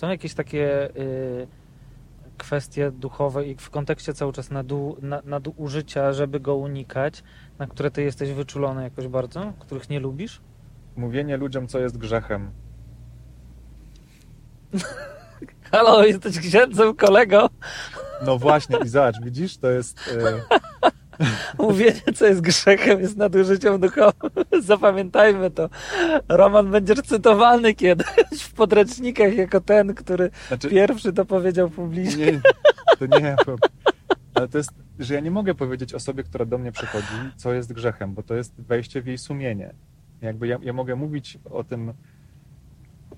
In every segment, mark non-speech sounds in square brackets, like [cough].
Są jakieś takie y, kwestie duchowe i w kontekście cały czas nadu, na, nadużycia, żeby go unikać, na które ty jesteś wyczulony jakoś bardzo, których nie lubisz? Mówienie ludziom, co jest grzechem. [laughs] Halo, jesteś księdzem, kolego. No właśnie, i zobacz, widzisz, to jest... Y, [laughs] Mówienie, co jest grzechem, jest nadużyciem duchowym. [laughs] Zapamiętajmy to. Roman będziesz cytowany kiedyś w podręcznikach jako ten, który znaczy, pierwszy to powiedział publicznie. Nie, to nie, ale to jest, że ja nie mogę powiedzieć osobie, która do mnie przychodzi, co jest grzechem, bo to jest wejście w jej sumienie. Jakby ja, ja mogę mówić o tym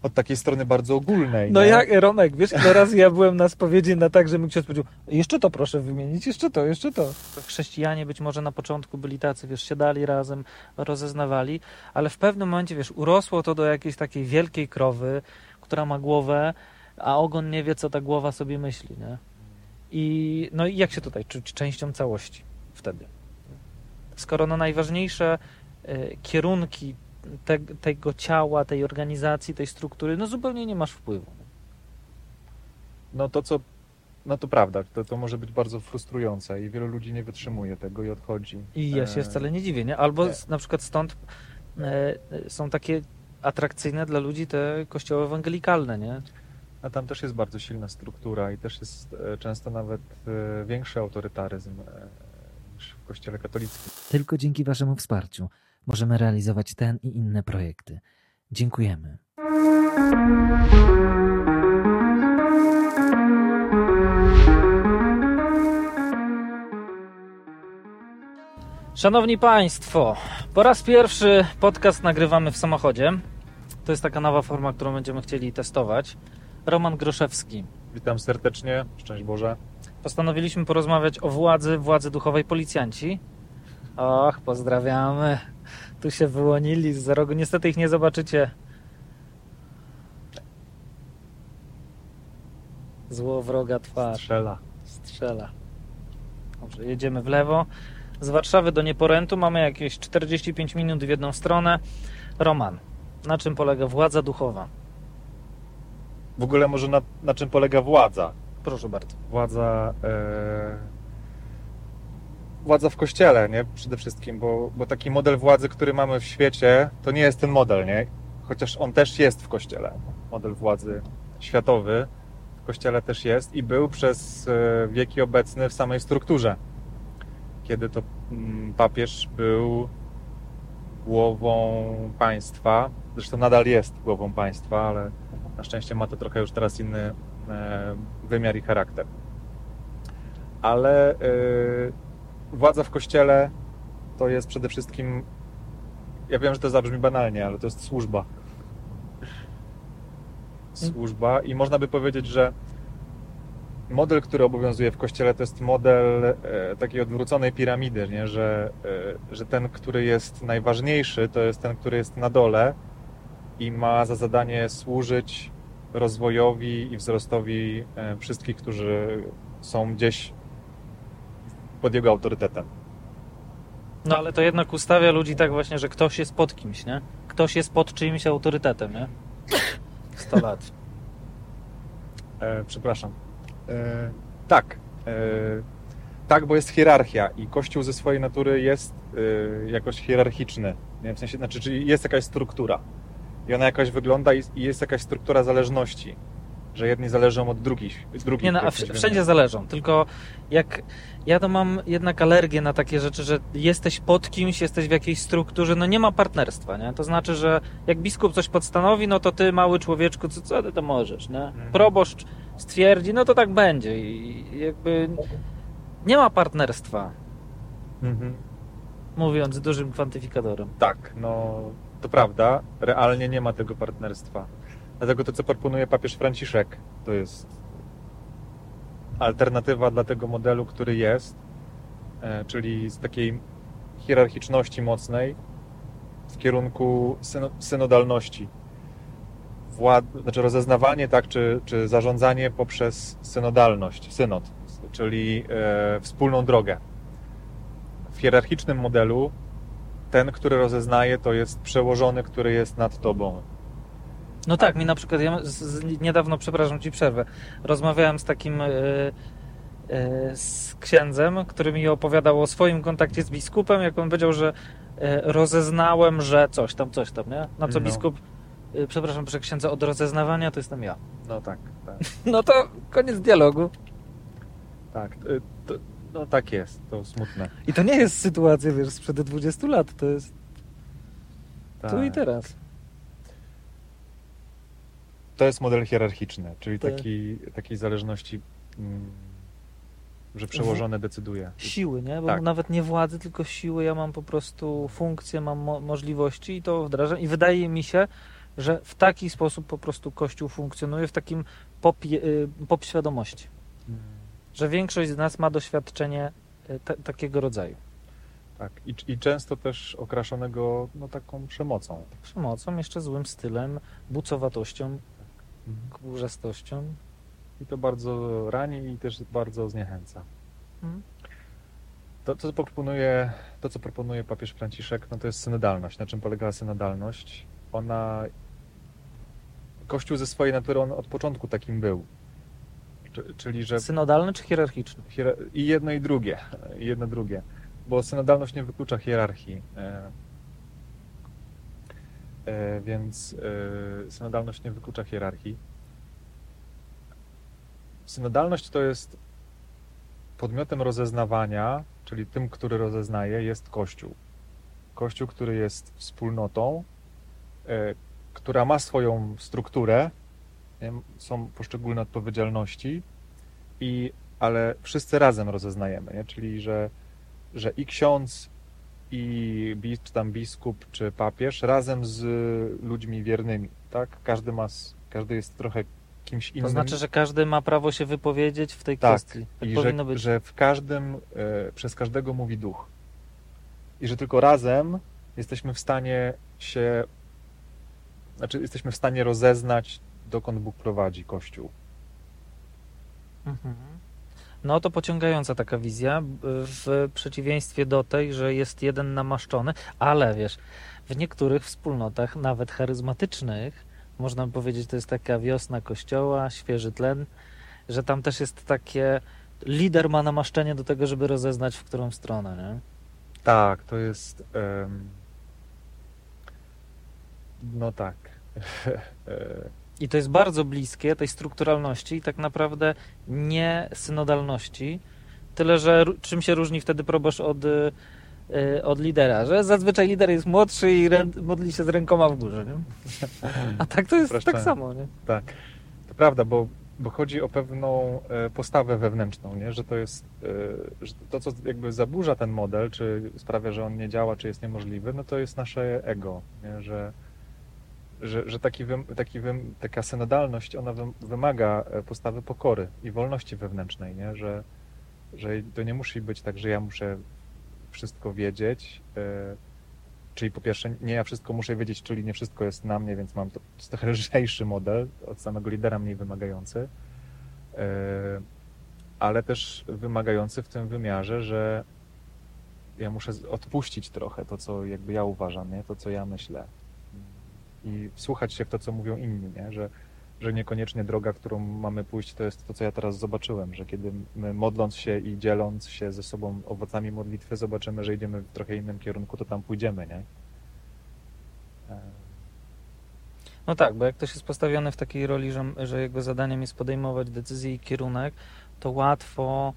od takiej strony bardzo ogólnej. No nie? jak, Romek, wiesz, ile razy ja byłem na spowiedzi na tak, że mi ksiądz powiedział, jeszcze to proszę wymienić, jeszcze to, jeszcze to. Chrześcijanie być może na początku byli tacy, wiesz, siadali razem, rozeznawali, ale w pewnym momencie, wiesz, urosło to do jakiejś takiej wielkiej krowy, która ma głowę, a ogon nie wie, co ta głowa sobie myśli, nie? I no i jak się tutaj czuć częścią całości wtedy? Skoro no najważniejsze y, kierunki te, tego ciała, tej organizacji, tej struktury, no zupełnie nie masz wpływu. No to co, no to prawda, to, to może być bardzo frustrujące i wielu ludzi nie wytrzymuje tego i odchodzi. I ja się e... wcale nie dziwię, nie? Albo nie. na przykład stąd e, są takie atrakcyjne dla ludzi te kościoły ewangelikalne, nie? A tam też jest bardzo silna struktura i też jest e, często nawet e, większy autorytaryzm niż w kościele katolickim. Tylko dzięki waszemu wsparciu możemy realizować ten i inne projekty. Dziękujemy. Szanowni Państwo, po raz pierwszy podcast nagrywamy w samochodzie. To jest taka nowa forma, którą będziemy chcieli testować. Roman Groszewski. Witam serdecznie, szczęść Boże. Postanowiliśmy porozmawiać o władzy, władzy duchowej policjanci. Och, pozdrawiamy. Tu się wyłonili z rogu. Niestety ich nie zobaczycie. Złowroga twarz. Strzela. Strzela. Dobrze, jedziemy w lewo. Z Warszawy do Nieporętu mamy jakieś 45 minut w jedną stronę. Roman, na czym polega władza duchowa? W ogóle może na, na czym polega władza? Proszę bardzo. Władza... E, władza w kościele, nie? Przede wszystkim, bo, bo taki model władzy, który mamy w świecie, to nie jest ten model, nie? Chociaż on też jest w kościele. Model władzy światowy w kościele też jest i był przez e, wieki obecny w samej strukturze. Kiedy to mm, papież był głową państwa, zresztą nadal jest głową państwa, ale na szczęście ma to trochę już teraz inny e, wymiar i charakter. Ale e, władza w kościele to jest przede wszystkim. Ja wiem, że to zabrzmi banalnie, ale to jest służba. Służba i można by powiedzieć, że model, który obowiązuje w kościele, to jest model e, takiej odwróconej piramidy, nie? Że, e, że ten, który jest najważniejszy, to jest ten, który jest na dole i ma za zadanie służyć rozwojowi i wzrostowi e, wszystkich, którzy są gdzieś pod jego autorytetem. No ale to jednak ustawia ludzi tak właśnie, że ktoś jest pod kimś, nie? Ktoś jest pod czyimś autorytetem, nie? [laughs] 100 lat. E, przepraszam. E, tak. E, tak, bo jest hierarchia i Kościół ze swojej natury jest e, jakoś hierarchiczny. Nie? W sensie, znaczy, czyli jest jakaś struktura. I ona jakoś wygląda i jest jakaś struktura zależności że jedni zależą od drugich. drugich nie, no, a wszędzie zależą, tylko jak ja to mam jednak alergię na takie rzeczy, że jesteś pod kimś, jesteś w jakiejś strukturze, no nie ma partnerstwa, nie? To znaczy, że jak biskup coś podstanowi, no to ty, mały człowieczku, co, co ty to możesz, nie? Mhm. Proboszcz stwierdzi, no to tak będzie i jakby nie ma partnerstwa. Mhm. Mówiąc dużym kwantyfikatorem. Tak, no to prawda, realnie nie ma tego partnerstwa. Dlatego to, co proponuje papież Franciszek, to jest alternatywa dla tego modelu, który jest, e, czyli z takiej hierarchiczności mocnej w kierunku synodalności. Wład, znaczy rozeznawanie, tak, czy, czy zarządzanie poprzez synodalność, synod, czyli e, wspólną drogę. W hierarchicznym modelu ten, który rozeznaje, to jest przełożony, który jest nad tobą No tak, mi na przykład, ja z, z, niedawno, przepraszam ci przerwę, rozmawiałem z takim y, y, z księdzem, który mi opowiadał o swoim kontakcie z biskupem, jak on powiedział, że y, rozeznałem, że coś tam, coś tam, nie? Na co No. biskup, przepraszam, proszę księdza, od rozeznawania to jestem ja. No tak, tak. [laughs] No to koniec dialogu. tak. To, no tak jest, to smutne. I to nie jest sytuacja, wiesz, sprzed 20 lat, to jest Tak. tu i teraz. To jest model hierarchiczny, czyli Tak. taki, takiej zależności, mm, że przełożone decyduje. Siły, nie? Bo Tak. nawet nie władzy, tylko siły. Ja mam po prostu funkcje, mam mo- możliwości i to wdrażam. I wydaje mi się, że w taki sposób po prostu Kościół funkcjonuje, w takim pop, y, pop świadomości. Mm, Że większość z nas ma doświadczenie y, ta- takiego rodzaju. Tak. I, I często też okraszonego no, taką przemocą. Przemocą, jeszcze złym stylem, bucowatością, Mhm. kurzastością. I to bardzo rani i też bardzo zniechęca. Mhm. To, co proponuje, to, co proponuje papież Franciszek, no to jest synodalność. Na czym polegała synodalność? Ona... Kościół ze swojej natury, on od początku takim był. Czy- Czyli, że Synodalny czy hierarchiczny? Hier- I jedno i drugie. I jedno drugie. Bo synodalność nie wyklucza hierarchii. E, więc e, synodalność nie wyklucza hierarchii. Synodalność to jest podmiotem rozeznawania, czyli tym, który rozeznaje, jest Kościół. Kościół, który jest wspólnotą, e, która ma swoją strukturę, są poszczególne odpowiedzialności, i, ale wszyscy razem rozeznajemy, nie? czyli że, że i ksiądz, i czy tam biskup, czy papież razem z ludźmi wiernymi, tak? Każdy ma, każdy jest trochę kimś innym. To znaczy, że każdy ma prawo się wypowiedzieć w tej Tak. kwestii. Tak I powinno że, być. że w każdym, e, przez każdego mówi duch. I że tylko razem jesteśmy w stanie się, znaczy jesteśmy w stanie rozeznać, dokąd Bóg prowadzi Kościół. Mhm. No to pociągająca taka wizja, w przeciwieństwie do tej, że jest jeden namaszczony, ale wiesz, w niektórych wspólnotach, nawet charyzmatycznych, można powiedzieć, to jest taka wiosna kościoła, świeży tlen, że tam też jest takie, lider ma namaszczenie do tego, żeby rozeznać, w którą stronę, nie? Tak, to jest. em, no tak. [laughs] I to jest bardzo bliskie tej strukturalności i tak naprawdę nie synodalności. Tyle, że czym się różni wtedy proboszcz od, y, od lidera? Że zazwyczaj lider jest młodszy i modli się z rękoma w górze. Nie? A tak to jest tak Upraszczając. samo. Nie? tak. To prawda, bo, bo chodzi o pewną e, postawę wewnętrzną, nie? że to jest. e, Że to, co jakby zaburza ten model, czy sprawia, że on nie działa, czy jest niemożliwy, no to jest nasze ego, nie? że. Że, że taki taki taka synodalność, ona wym, wymaga e, postawy pokory i wolności wewnętrznej, nie? Że, że to nie musi być tak, że ja muszę wszystko wiedzieć. e, Czyli po pierwsze, nie ja wszystko muszę wiedzieć, czyli nie wszystko jest na mnie, więc mam to, to trochę [laughs] lżejszy model, od samego lidera mniej wymagający, e, ale też wymagający w tym wymiarze, że ja muszę odpuścić trochę to, co jakby ja uważam, nie? to, co ja myślę i wsłuchać się w to, co mówią inni, nie? Że, że niekoniecznie droga, którą mamy pójść, to jest to, co ja teraz zobaczyłem, że kiedy my modląc się i dzieląc się ze sobą owocami modlitwy, zobaczymy, że idziemy w trochę innym kierunku, to tam pójdziemy, nie? E, No tak, bo jak ktoś jest postawiony w takiej roli, że, że jego zadaniem jest podejmować decyzje i kierunek, to łatwo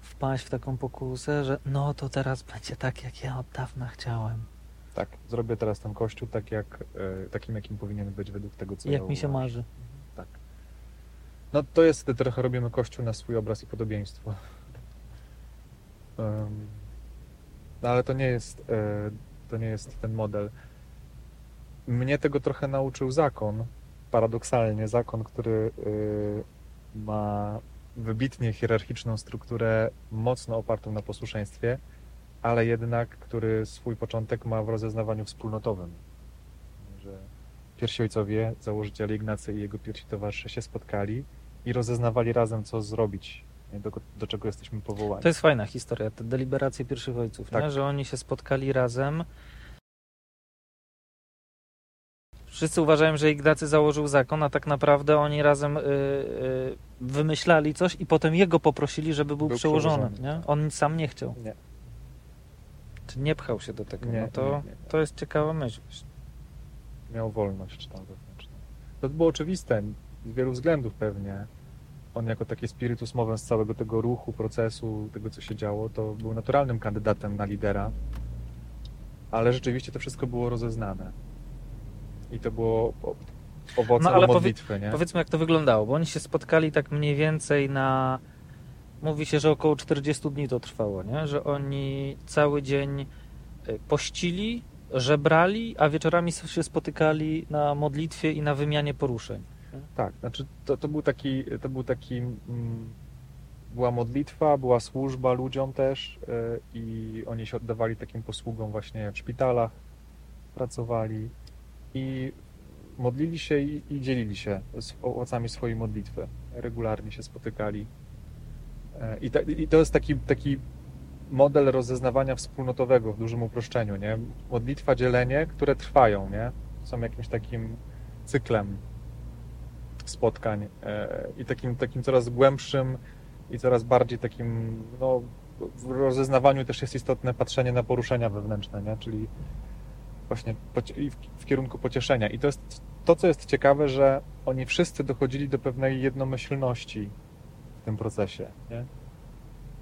wpaść w taką pokusę, że no to teraz będzie tak, jak ja od dawna chciałem. Tak, zrobię teraz ten kościół tak jak, e, takim, jakim powinien być według tego, co Jak ja mi się marzy. Tak. No to jest, wtedy trochę robimy kościół na swój obraz i podobieństwo. No ale to nie jest, e, to nie jest ten model. Mnie tego trochę nauczył zakon, paradoksalnie zakon, który e, ma wybitnie hierarchiczną strukturę, mocno opartą na posłuszeństwie, ale jednak, który swój początek ma w rozeznawaniu wspólnotowym. Że pierwsi ojcowie, założyciele Ignacy i jego pierwsi towarzysze się spotkali i rozeznawali razem, co zrobić, do, do czego jesteśmy powołani. To jest fajna historia, te deliberacje pierwszych ojców, Tak. że oni się spotkali razem. wszyscy uważają, że Ignacy założył zakon, a tak naprawdę oni razem y, y, wymyślali coś i potem jego poprosili, żeby był, Był przełożonym. przełożony, Nie? On sam nie chciał. Nie. Czy nie pchał się do tego? Nie, no to, nie, nie, to jest ciekawa myśl. miał wolność tam wewnętrzną. To było oczywiste z wielu względów pewnie. On jako taki spiritus movens całego tego ruchu, procesu, tego co się działo, to był naturalnym kandydatem na lidera. Ale rzeczywiście to wszystko było rozeznane. I to było o- owocem No, ale powie- modlitwy, nie? Powiedzmy, jak to wyglądało, bo oni się spotkali tak mniej więcej na. Mówi się, że około 40 dni to trwało, nie? Że oni cały dzień y, pościli, żebrali, a wieczorami się spotykali na modlitwie i na wymianie poruszeń. Tak, znaczy to, to był taki, to był taki mm, była modlitwa, była służba ludziom też y, i oni się oddawali takim posługom właśnie w szpitalach, pracowali i modlili się i, i dzielili się z owocami swojej modlitwy. Regularnie się spotykali. E, I, ta, I to jest taki, taki model rozeznawania wspólnotowego w dużym uproszczeniu, nie? Modlitwa, dzielenie, które trwają, nie? Są jakimś takim cyklem spotkań e, i takim, takim coraz głębszym i coraz bardziej takim, no, w rozeznawaniu też jest istotne patrzenie na poruszenia wewnętrzne, nie? czyli właśnie w, kierunku pocieszenia. I to jest to, co jest ciekawe, że oni wszyscy dochodzili do pewnej jednomyślności tym procesie, nie?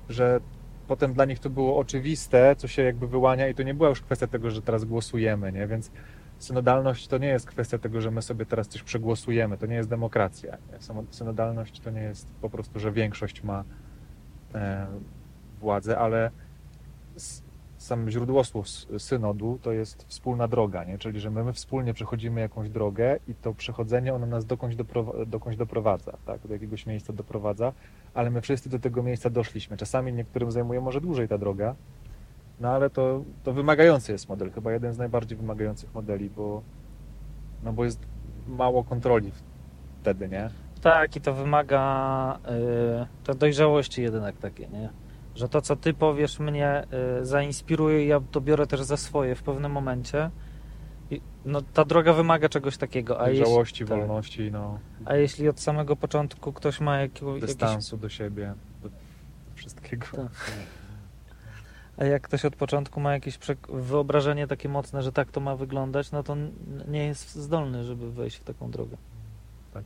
że potem dla nich to było oczywiste, co się jakby wyłania i to nie była już kwestia tego, że teraz głosujemy, nie? więc synodalność to nie jest kwestia tego, że my sobie teraz coś przegłosujemy, to nie jest demokracja. Nie? Synodalność to nie jest po prostu, że większość ma e, władzę, ale sam źródło słów synodu to jest wspólna droga, nie? czyli że my, my wspólnie przechodzimy jakąś drogę i to przechodzenie ono nas dokądś, doprowa- dokądś doprowadza, tak? do jakiegoś miejsca doprowadza, ale my wszyscy do tego miejsca doszliśmy. Czasami niektórym zajmuje może dłużej ta droga, no ale to, to wymagający jest model, chyba jeden z najbardziej wymagających modeli, bo, no bo jest mało kontroli wtedy, nie? Tak, i to wymaga y, to dojrzałości jednak takie, nie? Że to, co ty powiesz mnie y, zainspiruje i ja to biorę też za swoje w pewnym momencie. I, no, ta droga wymaga czegoś takiego. A jeśli, Dojrzałości, tak. wolności, no, a jeśli od samego początku ktoś ma jakiego, jakiś dystansu do siebie, do wszystkiego. Tak. A jak ktoś od początku ma jakieś wyobrażenie takie mocne, że tak to ma wyglądać, no to nie jest zdolny, żeby wejść w taką drogę. Tak.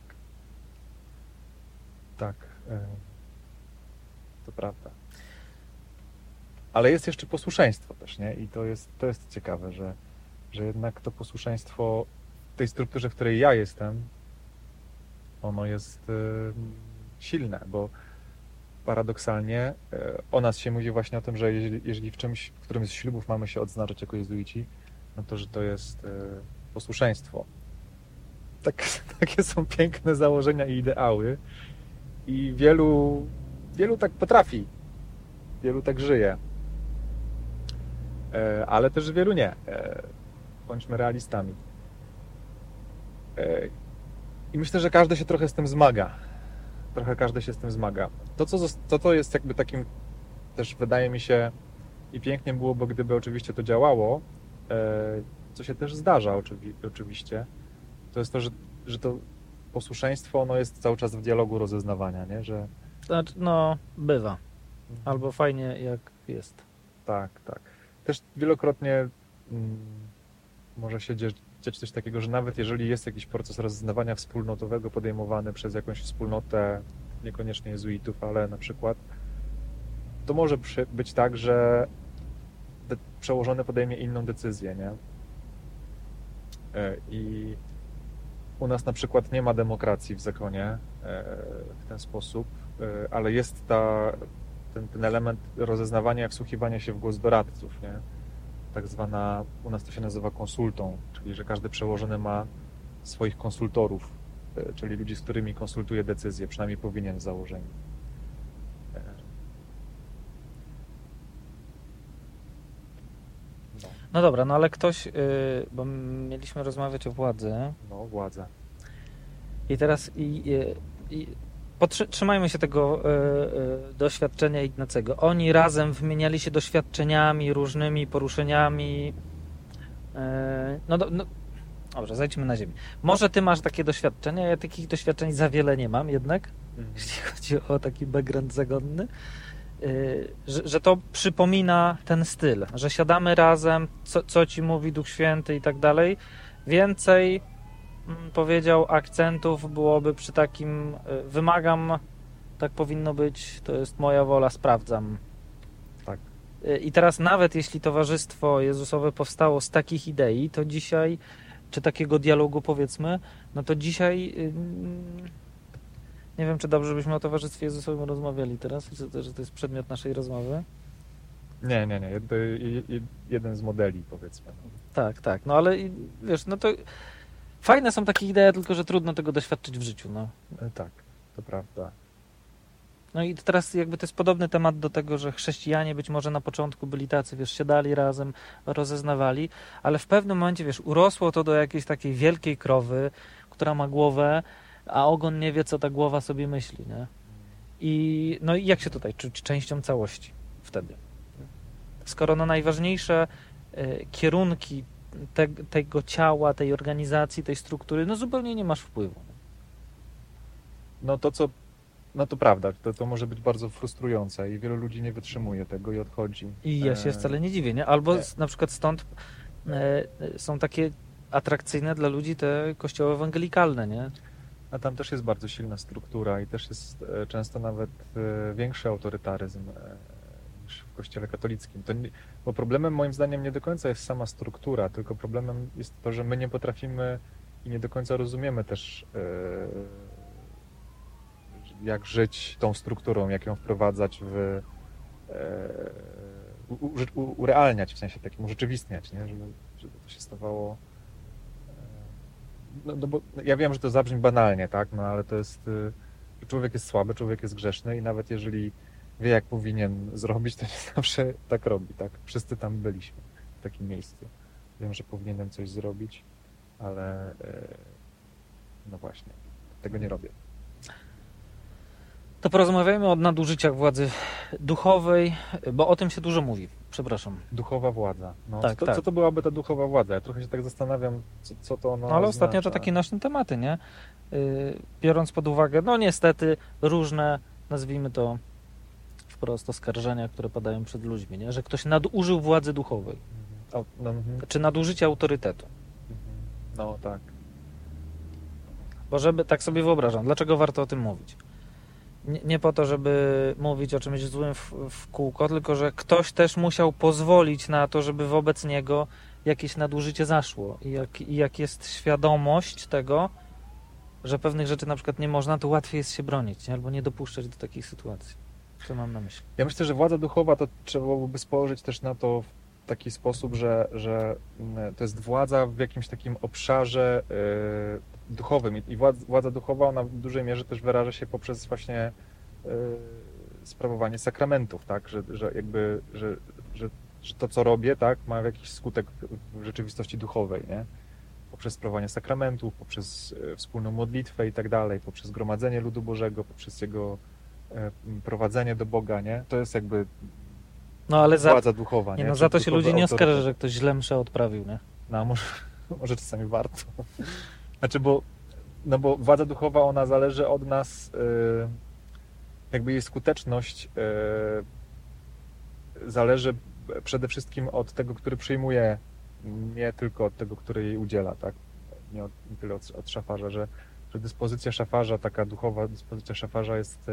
Tak. e, To prawda. Ale jest jeszcze posłuszeństwo też, nie? I to jest, to jest ciekawe, że, że jednak to posłuszeństwo w tej strukturze, w której ja jestem, ono jest e, silne, bo paradoksalnie e, o nas się mówi właśnie o tym, że jeżeli, jeżeli w czymś, w którymś z ślubów mamy się odznaczać jako jezuici, no to, że to jest e, posłuszeństwo. Tak, [laughs] takie są piękne założenia i ideały i wielu, wielu tak potrafi, wielu tak żyje, ale też wielu nie. E, Bądźmy realistami. E, I myślę, że każdy się trochę z tym zmaga. Trochę każdy się z tym zmaga. To, co, to, co jest jakby takim też wydaje mi się i pięknie byłoby, gdyby oczywiście to działało, e, co się też zdarza oczywi- oczywiście, to jest to, że, że to posłuszeństwo ono jest cały czas w dialogu rozeznawania, nie? Że Znaczy, no, bywa. Albo fajnie jak jest. tak, tak. Też wielokrotnie mm, może się dziać, dziać coś takiego, że nawet jeżeli jest jakiś proces rozeznawania wspólnotowego podejmowany przez jakąś wspólnotę, niekoniecznie jezuitów, ale na przykład, to może być tak, że przełożony podejmie inną decyzję, nie? E, I u nas na przykład nie ma demokracji w zakonie e, w ten sposób, e, ale jest ta, ten, ten element rozeznawania, wsłuchiwania się w głos doradców, nie? Tak zwana, u nas to się nazywa konsultą, czyli że każdy przełożony ma swoich konsultorów, e, czyli ludzi, z którymi konsultuje decyzje, przynajmniej powinien w założeniu. E, No, No dobra, no ale ktoś, y, bo mieliśmy rozmawiać o władzy no, władza. i teraz i, i, i trzymajmy się tego y, y, doświadczenia Ignacego. Oni razem wymieniali się doświadczeniami, różnymi poruszeniami. y, no, no, Dobrze, zejdźmy na ziemię. Może ty masz takie doświadczenia, ja takich doświadczeń za wiele nie mam jednak, jeśli chodzi o taki background zagodny, yy, że, że to przypomina ten styl, że siadamy razem, co, co ci mówi Duch Święty i tak dalej. Więcej powiedział akcentów byłoby przy takim yy, wymagam, tak powinno być, to jest moja wola, sprawdzam. Tak. Yy, I teraz nawet jeśli Towarzystwo Jezusowe powstało z takich idei, to dzisiaj, czy takiego dialogu powiedzmy, no to dzisiaj yy, nie wiem, czy dobrze byśmy o Towarzystwie Jezusowym rozmawiali teraz, czy to, że to jest przedmiot naszej rozmowy. Nie, nie, nie. Jeden z modeli, powiedzmy. Tak, tak, no ale wiesz, no to fajne są takie idee, tylko że trudno tego doświadczyć w życiu, no. E, Tak, to prawda. No i teraz jakby to jest podobny temat do tego, że chrześcijanie być może na początku byli tacy, wiesz, siadali razem, rozeznawali, ale w pewnym momencie, wiesz, urosło to do jakiejś takiej wielkiej krowy, która ma głowę, a ogon nie wie, co ta głowa sobie myśli, nie? I no i jak się tutaj czuć częścią całości wtedy? Skoro no najważniejsze e, kierunki te, tego ciała, tej organizacji, tej struktury, no zupełnie nie masz wpływu. No to co, no to prawda, to, to może być bardzo frustrujące i wielu ludzi nie wytrzymuje tego i odchodzi. I ja się E, wcale nie dziwię, nie? Albo nie. na przykład stąd e, są takie atrakcyjne dla ludzi te kościoły ewangelikalne, nie? A tam też jest bardzo silna struktura i też jest e, często nawet e, większy autorytaryzm w kościele katolickim. To nie, bo problemem moim zdaniem nie do końca jest sama struktura, tylko problemem jest to, że my nie potrafimy i nie do końca rozumiemy też e, jak żyć tą strukturą, jak ją wprowadzać w e, u, urealniać, w sensie takim urzeczywistniać, nie? Żeby, żeby to się stawało no, no bo ja wiem, że to zabrzmi banalnie, tak, no ale to jest, człowiek jest słaby, człowiek jest grzeszny i nawet jeżeli wie, jak powinien zrobić, to nie [laughs] zawsze tak robi, tak. Wszyscy tam byliśmy w takim miejscu. Wiem, że powinienem coś zrobić, ale y, no właśnie, tego nie robię. To porozmawiajmy o nadużyciach władzy duchowej, bo o tym się dużo mówi. Przepraszam. Duchowa władza. No, Tak, co, tak. co to byłaby ta duchowa władza? Ja trochę się tak zastanawiam, co, co to ona No ale ostatnio to oznacza. takie nasze tematy, nie? Yy, Biorąc pod uwagę, no niestety, różne, nazwijmy to wprost, oskarżenia, które padają przed ludźmi, nie? Że ktoś nadużył władzy duchowej, Mhm. O, no, mhm, czy nadużycie autorytetu. mhm. no tak. Bo żeby, tak sobie wyobrażam, dlaczego warto o tym mówić? Nie, nie po to, żeby mówić o czymś złym w, w kółko, tylko że ktoś też musiał pozwolić na to, żeby wobec niego jakieś nadużycie zaszło. I jak, i jak jest świadomość tego, że pewnych rzeczy na przykład nie można, to łatwiej jest się bronić, nie? albo nie dopuszczać do takich sytuacji. Co mam na myśli? Ja myślę, że władza duchowa to trzeba byłoby spojrzeć też na to w taki sposób, że, że mm, to jest władza w jakimś takim obszarze y, duchowym i władza, władza duchowa ona w dużej mierze też wyraża się poprzez właśnie y, sprawowanie sakramentów, tak, że, że jakby, że, że, że to co robię, tak, ma jakiś skutek w rzeczywistości duchowej, nie? Poprzez sprawowanie sakramentów, poprzez y, wspólną modlitwę i tak dalej, poprzez gromadzenie ludu Bożego, poprzez jego prowadzenie do Boga, nie? To jest jakby No ale za, władza duchowa, nie? nie, no, za to się ludzi nie oskarży, że ktoś źle mszę odprawił, nie? No, może, [laughs] może czasami warto. Znaczy, bo, no bo władza duchowa, ona zależy od nas, y, jakby jej skuteczność y, zależy przede wszystkim od tego, który przyjmuje, nie tylko od tego, który jej udziela, tak? Nie, od, nie tyle od, od szafarza, że, że dyspozycja szafarza, taka duchowa dyspozycja szafarza jest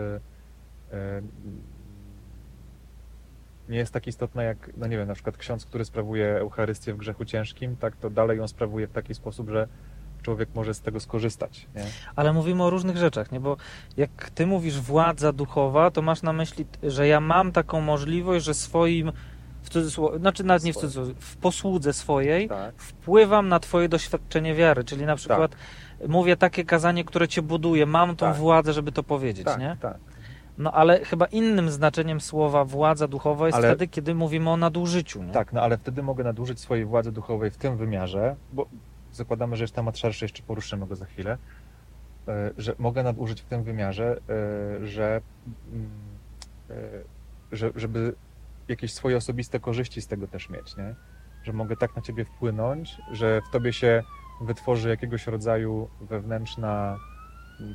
nie jest tak istotna jak, no nie wiem, na przykład ksiądz, który sprawuje Eucharystię w grzechu ciężkim, tak to dalej ją sprawuje w taki sposób, że człowiek może z tego skorzystać. Nie? Ale mówimy o różnych rzeczach, nie? Bo jak ty mówisz władza duchowa, to masz na myśli, że ja mam taką możliwość, że swoim, w cudzysłowie, znaczy nawet nie w cudzysłowie, w posłudze swojej Tak. wpływam na twoje doświadczenie wiary, czyli na przykład mówię takie kazanie, które cię buduje, mam tą Tak. władzę, żeby to powiedzieć, Tak, nie? tak. No ale chyba innym znaczeniem słowa władza duchowa jest Ale- wtedy, kiedy mówimy o nadużyciu, nie? Tak, no ale wtedy mogę nadużyć swojej władzy duchowej w tym wymiarze, bo zakładamy, że jest temat szerszy, jeszcze poruszymy go za chwilę, e, że mogę nadużyć w tym wymiarze, e, mm, e, że żeby jakieś swoje osobiste korzyści z tego też mieć, nie? Że mogę tak na ciebie wpłynąć, że w tobie się wytworzy jakiegoś rodzaju wewnętrzna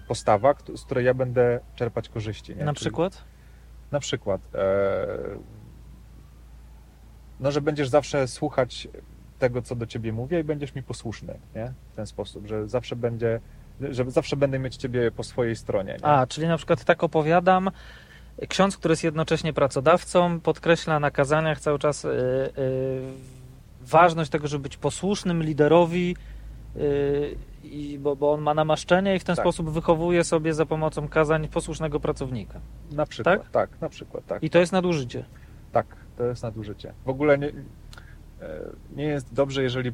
postawa, z której ja będę czerpać korzyści. Nie? Na Czyli- przykład? Na przykład, e, no, że będziesz zawsze słuchać tego, co do ciebie mówię i będziesz mi posłuszny, nie? W ten sposób, że zawsze będzie, że zawsze będę mieć ciebie po swojej stronie. Nie? A, czyli na przykład tak opowiadam. Ksiądz, który jest jednocześnie pracodawcą, podkreśla na kazaniach cały czas y, y, ważność tego, żeby być posłusznym liderowi, y, i, bo, bo on ma namaszczenie i w ten Tak. sposób wychowuje sobie za pomocą kazań posłusznego pracownika. Na przykład, tak? na przykład, tak. I to jest nadużycie. Tak, to jest nadużycie. W ogóle nie, e, nie jest dobrze, jeżeli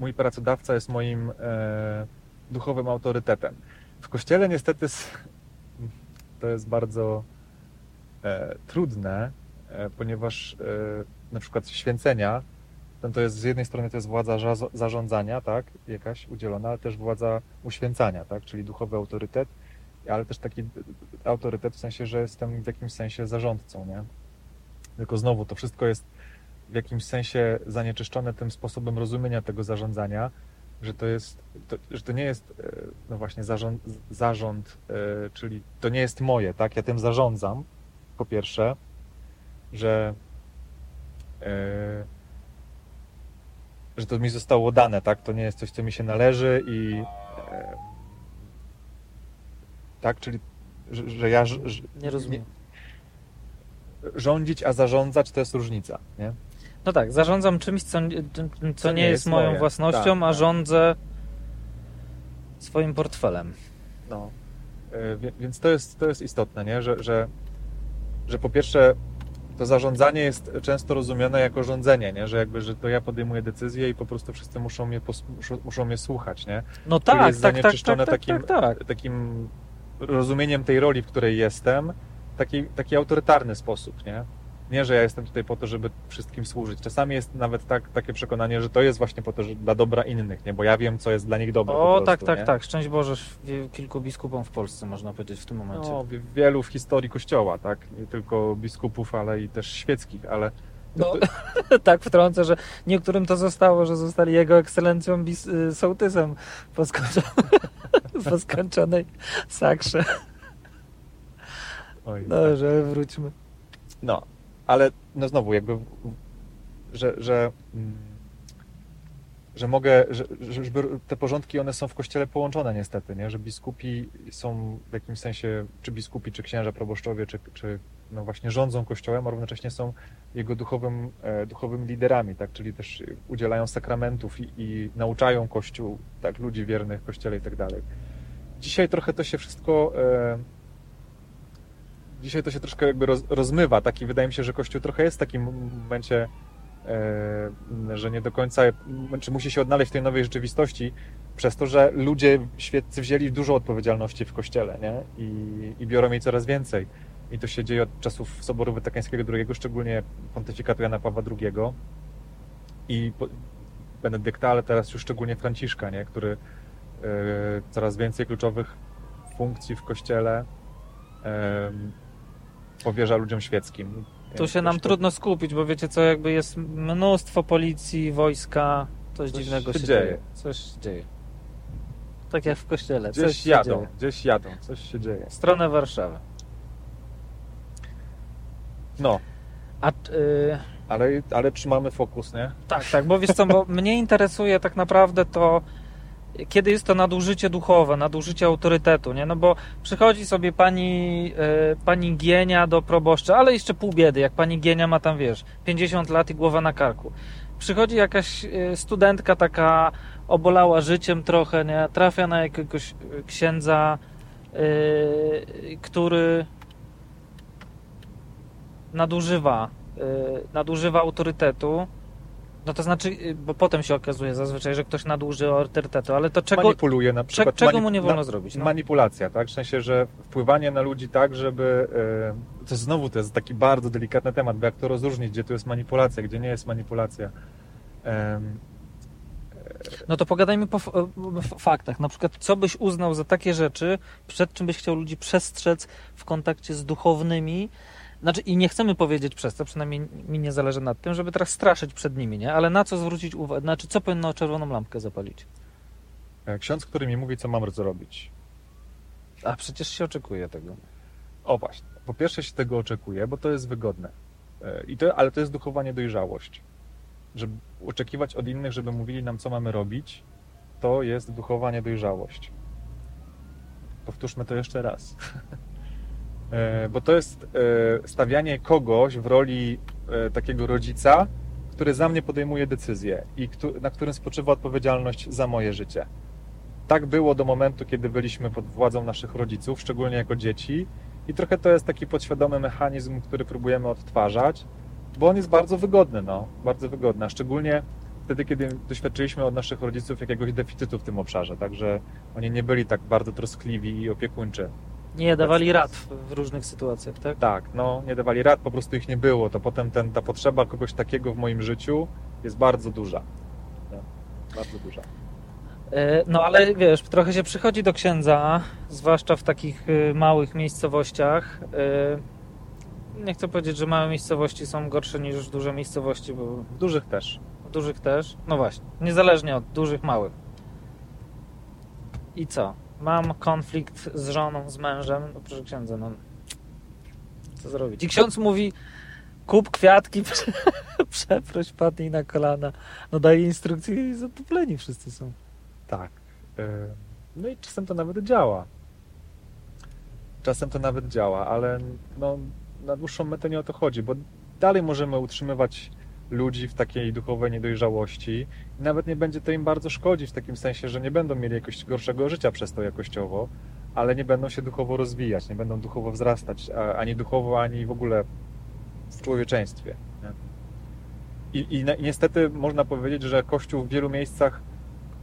mój pracodawca jest moim e, duchowym autorytetem. W kościele niestety to jest bardzo e, trudne, e, ponieważ e, na przykład święcenia, no to jest z jednej strony to jest władza zarządzania, tak, jakaś udzielona, ale też władza uświęcania, tak, czyli duchowy autorytet, ale też taki autorytet w sensie, że jestem w jakimś sensie zarządcą, nie? Tylko znowu to wszystko jest w jakimś sensie zanieczyszczone tym sposobem rozumienia tego zarządzania, że to jest, to, że to nie jest e, no właśnie zarząd, zarząd e, czyli to nie jest moje, tak? Ja tym zarządzam, po pierwsze, że e, że to mi zostało dane, tak? To nie jest coś, co mi się należy i e, tak, czyli że, że ja że, Nie rozumiem. rządzić, a zarządzać to jest różnica, nie? No tak, zarządzam czymś, co, co, nie jest moją moje. własnością, Tak, a tak. rządzę swoim portfelem. No. E, Więc to jest, to jest istotne, nie? Że, że, że po pierwsze to zarządzanie jest często rozumiane jako rządzenie, nie? Że jakby, że to ja podejmuję decyzje i po prostu wszyscy muszą mnie, muszą, mnie słuchać, nie? No Który tak, jest tak, tak, tak, zanieczyszczone tak, takim- tak, tak. Takim rozumieniem tej roli, w której jestem, taki, taki autorytarny sposób, nie? Nie, że ja jestem tutaj po to, żeby wszystkim służyć. Czasami jest nawet tak, takie przekonanie, że to jest właśnie po to, że dla dobra innych, nie? Bo ja wiem, co jest dla nich dobre. O, prostu, tak, tak, nie? tak. Szczęść Boże kilku biskupom w Polsce, można powiedzieć, w tym momencie. No, wie- wielu w historii Kościoła, tak? Nie tylko biskupów, ale i też świeckich, ale No, [laughs] tak wtrącę, że niektórym to zostało, że zostali jego ekscelencją bis, y, sołtysem po, skończo... [laughs] po skończonej sakrze. Oj, No, że wróćmy. No, ale no znowu jakby, że, że, mm, że mogę, że, że- te porządki one są w kościele połączone niestety, nie? Że biskupi są w jakimś sensie, czy biskupi, czy księża, proboszczowie, czy, czy no właśnie rządzą kościołem, a równocześnie są jego duchowym, e, duchowymi liderami, tak? Czyli też udzielają sakramentów i, i nauczają kościół, tak? Ludzi wiernych kościele i tak dalej. Dzisiaj trochę to się wszystko e, dzisiaj to się troszkę jakby roz, rozmywa. Taki wydaje mi się, że Kościół trochę jest w takim momencie, e, że nie do końca, czy musi się odnaleźć w tej nowej rzeczywistości, przez to, że ludzie świeccy wzięli dużo odpowiedzialności w Kościele, nie? I, i biorą jej coraz więcej. I to się dzieje od czasów Soboru Watykańskiego II, szczególnie pontyfikatu Jana Pawła II i Benedykta, ale teraz już szczególnie Franciszka, nie? który e, coraz więcej kluczowych funkcji w Kościele powierza ludziom świeckim. Tu się nam Zresztą trudno skupić, bo wiecie co, jakby jest mnóstwo policji, wojska, coś, Coś dziwnego się się dzieje. dzieje. Coś się dzieje. Tak jak w kościele. coś Gdzieś się jadą, dzieje. gdzieś jadą, coś się dzieje. W stronę Warszawy. No, A, y, ale, ale trzymamy fokus, nie? Tak, tak, bo wiesz co, bo [laughs] mnie interesuje tak naprawdę to, kiedy jest to nadużycie duchowe, nadużycie autorytetu, nie? No bo przychodzi sobie pani, e, pani Gienia do proboszcza, ale jeszcze pół biedy, jak pani Gienia ma tam, wiesz, 50 lat i głowa na karku. Przychodzi jakaś e, studentka taka obolała życiem trochę, nie? Trafia na jakiegoś e, księdza, e, który nadużywa, e, nadużywa autorytetu, no to znaczy, y, bo potem się okazuje zazwyczaj, że ktoś nadużył autorytetu, ale to czego, Manipuluje na przykład. czego mu nie wolno na- zrobić? No? Manipulacja, tak? W sensie, że wpływanie na ludzi tak, żeby. e, To jest znowu to jest taki bardzo delikatny temat, bo jak to rozróżnić, gdzie tu jest manipulacja, gdzie nie jest manipulacja. Em, no to pogadajmy po faktach. Na przykład, co byś uznał za takie rzeczy, przed czym byś chciał ludzi przestrzec w kontakcie z duchownymi? Znaczy, i nie chcemy powiedzieć przez to, przynajmniej mi nie zależy nad tym, żeby teraz straszyć przed nimi, nie? Ale na co zwrócić uwagę? Znaczy, co powinno czerwoną lampkę zapalić? E, Ksiądz, który mi mówi, co mam zrobić. A przecież się oczekuje tego. O właśnie. Po pierwsze się tego oczekuje, bo to jest wygodne. E, I to, ale to jest duchowanie dojrzałość. Żeby oczekiwać od innych, żeby mówili nam, co mamy robić, to jest duchowanie dojrzałość. Powtórzmy to jeszcze raz. [laughs] E, Bo to jest e, stawianie kogoś w roli e, takiego rodzica, który za mnie podejmuje decyzje i na którym spoczywa odpowiedzialność za moje życie. Tak było do momentu, kiedy byliśmy pod władzą naszych rodziców, szczególnie jako dzieci, i trochę to jest taki podświadomy mechanizm, który próbujemy odtwarzać, bo on jest bardzo wygodny, no, bardzo wygodny, a szczególnie wtedy, kiedy doświadczyliśmy od naszych rodziców jakiegoś deficytu w tym obszarze, także oni nie byli tak bardzo troskliwi i opiekuńczy. Nie dawali rad w, różnych sytuacjach, tak? Tak, no, nie dawali rad, po prostu ich nie było, to potem ten, ta potrzeba kogoś takiego w moim życiu jest bardzo duża. No, bardzo duża. E, No ale wiesz, trochę się przychodzi do księdza, zwłaszcza w takich y, małych miejscowościach. E, Nie chcę powiedzieć, że małe miejscowości są gorsze niż duże miejscowości, bo W dużych też. w dużych też. No właśnie, niezależnie od dużych, małych. I co? Mam konflikt z żoną, z mężem. No proszę księdza, no co zrobić? I ksiądz mówi, kup kwiatki, [laughs] przeproś, padnij na kolana. No daje instrukcje i zadowoleni wszyscy są. Tak. No i czasem to nawet działa. Czasem to nawet działa, ale no, na dłuższą metę nie o to chodzi, bo dalej możemy utrzymywać ludzi w takiej duchowej niedojrzałości i nawet nie będzie to im bardzo szkodzić w takim sensie, że nie będą mieli jakoś gorszego życia przez to jakościowo, ale nie będą się duchowo rozwijać, nie będą duchowo wzrastać, ani duchowo, ani w ogóle w człowieczeństwie. I, i, I niestety można powiedzieć, że Kościół w wielu miejscach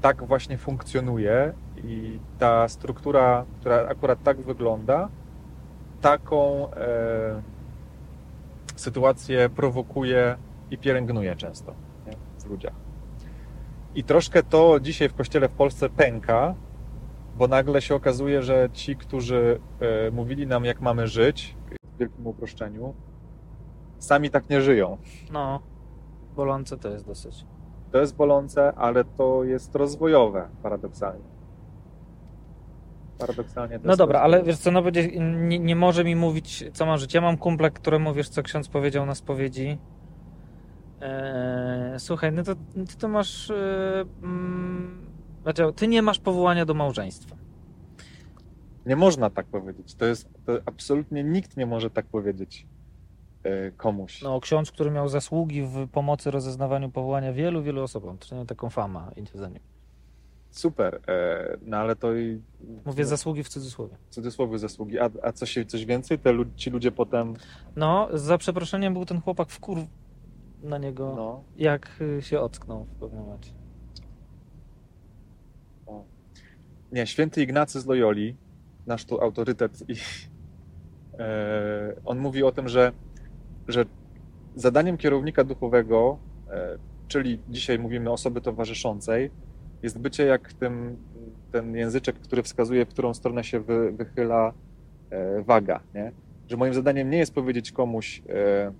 tak właśnie funkcjonuje i ta struktura, która akurat tak wygląda, taką e, sytuację prowokuje i pielęgnuje często nie? w ludziach. I troszkę to dzisiaj w kościele w Polsce pęka, bo nagle się okazuje, że ci, którzy e, mówili nam, jak mamy żyć, w wielkim uproszczeniu, sami tak nie żyją. No, bolące to jest dosyć. To jest bolące, ale to jest rozwojowe, paradoksalnie. Paradoksalnie No dobra, ale wiesz co, no będzie, nie, nie może mi mówić, co ma żyć. Ja mam kumpla, któremu wiesz, co ksiądz powiedział na spowiedzi. Eee, słuchaj, no to ty to masz. Eee, znaczy, ty nie masz powołania do małżeństwa. Nie można tak powiedzieć. To jest, to absolutnie nikt nie może tak powiedzieć e, komuś. No, ksiądz, który miał zasługi w pomocy rozeznawaniu powołania wielu, wielu osobom. To nie taką fama za nim. Super, e, no ale to i... Mówię no, zasługi w cudzysłowie. w cudzysłowie zasługi. A, a coś, coś więcej? Te, ci ludzie potem, No, za przeproszeniem był ten chłopak w kur na niego, no, jak y, się ocknął w pewnym momencie. Nie, święty Ignacy z Loyoli, nasz tu autorytet, i, e, on mówi o tym, że, że zadaniem kierownika duchowego, e, czyli dzisiaj mówimy osoby towarzyszącej, jest bycie jak tym, ten języczek, który wskazuje, w którą stronę się wy, wychyla e, waga. Nie? Że moim zadaniem nie jest powiedzieć komuś, e,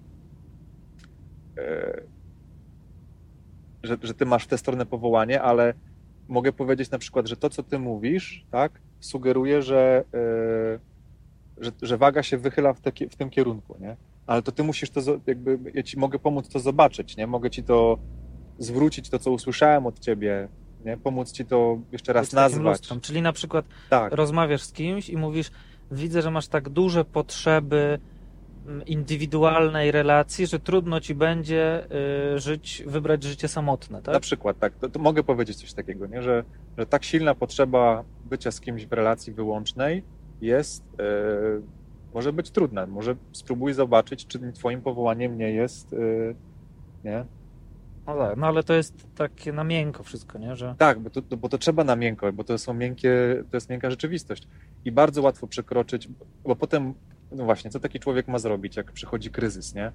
że, że ty masz w tę stronę powołanie, ale mogę powiedzieć na przykład, że to, co ty mówisz, tak, sugeruje, że, yy, że, że waga się wychyla w, te, w tym kierunku, nie? Ale to ty musisz to, jakby, ja ci mogę pomóc to zobaczyć, nie? Mogę ci to zwrócić, to, co usłyszałem od ciebie, nie? Pomóc ci to jeszcze raz Być nazwać. lustrem. Czyli na przykład Tak, rozmawiasz z kimś i mówisz, widzę, że masz tak duże potrzeby indywidualnej relacji, że trudno ci będzie y, żyć, wybrać życie samotne, na tak? przykład, tak. To, to mogę powiedzieć coś takiego, nie? Że, że tak silna potrzeba bycia z kimś w relacji wyłącznej jest, yy, może być trudna. Może spróbuj zobaczyć, czy twoim powołaniem nie jest, yy, nie? No tak, no ale to jest takie na miękko wszystko, nie? Że Tak, bo to, bo to trzeba na miękko, bo to są miękkie, to jest miękka rzeczywistość. I bardzo łatwo przekroczyć, bo potem, no właśnie, co taki człowiek ma zrobić, jak przychodzi kryzys, nie?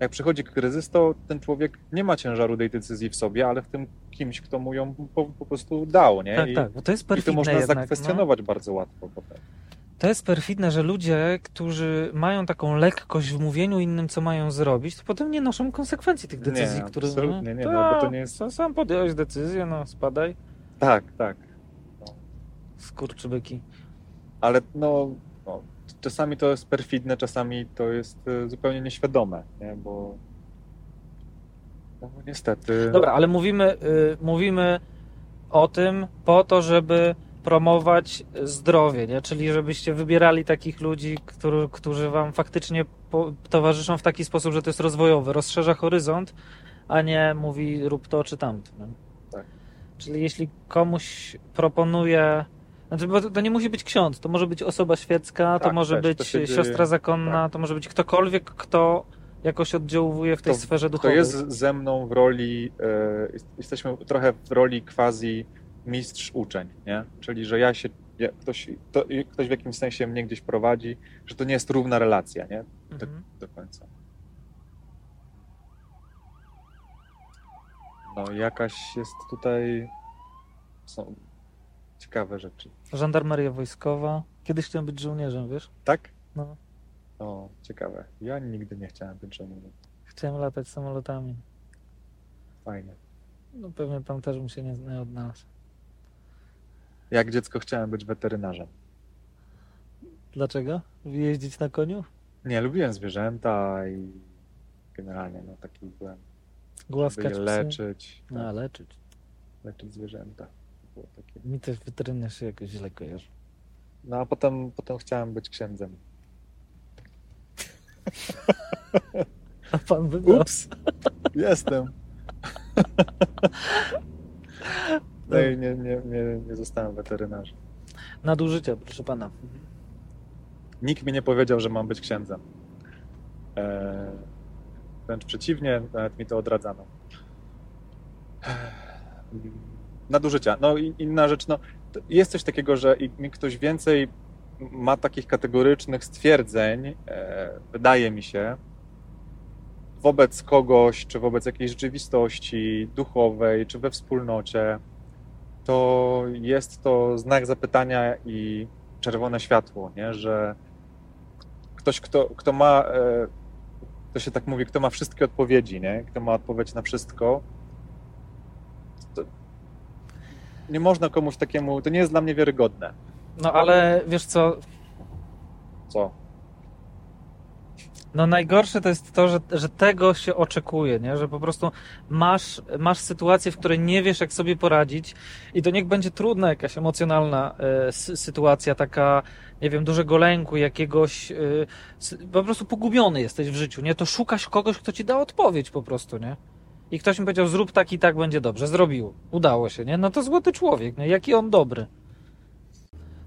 Jak przychodzi kryzys, to ten człowiek nie ma ciężaru tej decyzji w sobie, ale w tym kimś, kto mu ją po, po prostu dał, nie? tak, I, tak, bo to jest I to perfidne można jednak. No. zakwestionować bardzo łatwo potem. To jest perfidne, że ludzie, którzy mają taką lekkość w mówieniu innym, co mają zrobić, to potem nie noszą konsekwencji tych decyzji, Nie, które... absolutnie nie, no, Ta, bo to nie jest- Sam podjąłeś decyzję, no spadaj. Tak, tak. Skurczybyki. Ale no, no, czasami to jest perfidne, czasami to jest y, zupełnie nieświadome, nie? Bo no, niestety... Dobra, ale mówimy, y, mówimy o tym po to, żeby promować zdrowie, nie? czyli żebyście wybierali takich ludzi, którzy, którzy wam faktycznie po, towarzyszą w taki sposób, że to jest rozwojowy, rozszerza horyzont, a nie mówi rób to czy tamto. Tak. Czyli jeśli komuś proponuje, znaczy, bo to, to nie musi być ksiądz, to może być osoba świecka, to Tak, może też, być to się dzieje, siostra zakonna, tak. to może być ktokolwiek, kto jakoś oddziałuje w tej To- sferze To duchowej. jest ze mną w roli, jest- jesteśmy trochę w roli quasi mistrz-uczeń, nie? Czyli, że ja się, ja, ktoś, to, ktoś w jakimś sensie mnie gdzieś prowadzi, że to nie jest równa relacja, nie? Do, Mhm. do końca. No, jakaś jest tutaj, są ciekawe rzeczy. Żandarmeria wojskowa. Kiedyś chciałem być żołnierzem, wiesz? Tak? No. O, ciekawe. Ja nigdy nie chciałem być żołnierzem. Chciałem latać samolotami. Fajnie. No pewnie tam też bym się nie, nie odnalazł. Jak dziecko chciałem być weterynarzem. Dlaczego? Jeździć na koniu? Nie, lubiłem zwierzęta i generalnie no taki byłem, Głaskać je leczyć, No, tak, leczyć. leczyć zwierzęta. Było takie. Mi też weterynarz się jakoś źle kojarzy. No a potem, potem chciałem być księdzem. [laughs] A pan wybrał? Ups, jestem. No i nie, nie, nie, nie zostałem weterynarzem. Nadużycia, proszę pana. Nikt mi nie powiedział, że mam być księdzem. Eee, wręcz przeciwnie, nawet mi to odradzano. Nadużycia. No i inna rzecz, no, jest coś takiego, że im ktoś więcej ma takich kategorycznych stwierdzeń, e, wydaje mi się, wobec kogoś, czy wobec jakiejś rzeczywistości duchowej, czy we wspólnocie, to jest to znak zapytania i czerwone światło, nie? że ktoś, kto, kto ma, e, to się tak mówi, kto ma wszystkie odpowiedzi, nie? kto ma odpowiedź na wszystko, to nie można komuś takiemu, to nie jest dla mnie wiarygodne. No ale wiesz co, Co? no najgorsze to jest to, że, że tego się oczekuje, nie? że po prostu masz, masz sytuację, w której nie wiesz, jak sobie poradzić i to niech będzie trudna jakaś emocjonalna sy- sytuacja, taka, nie wiem, dużego lęku, jakiegoś, sy- po prostu pogubiony jesteś w życiu, nie? To szukasz kogoś, kto ci da odpowiedź po prostu, nie? I ktoś mi powiedział, zrób tak i tak będzie dobrze. Zrobił. Udało się, nie? No to złoty człowiek, nie? Jaki on dobry.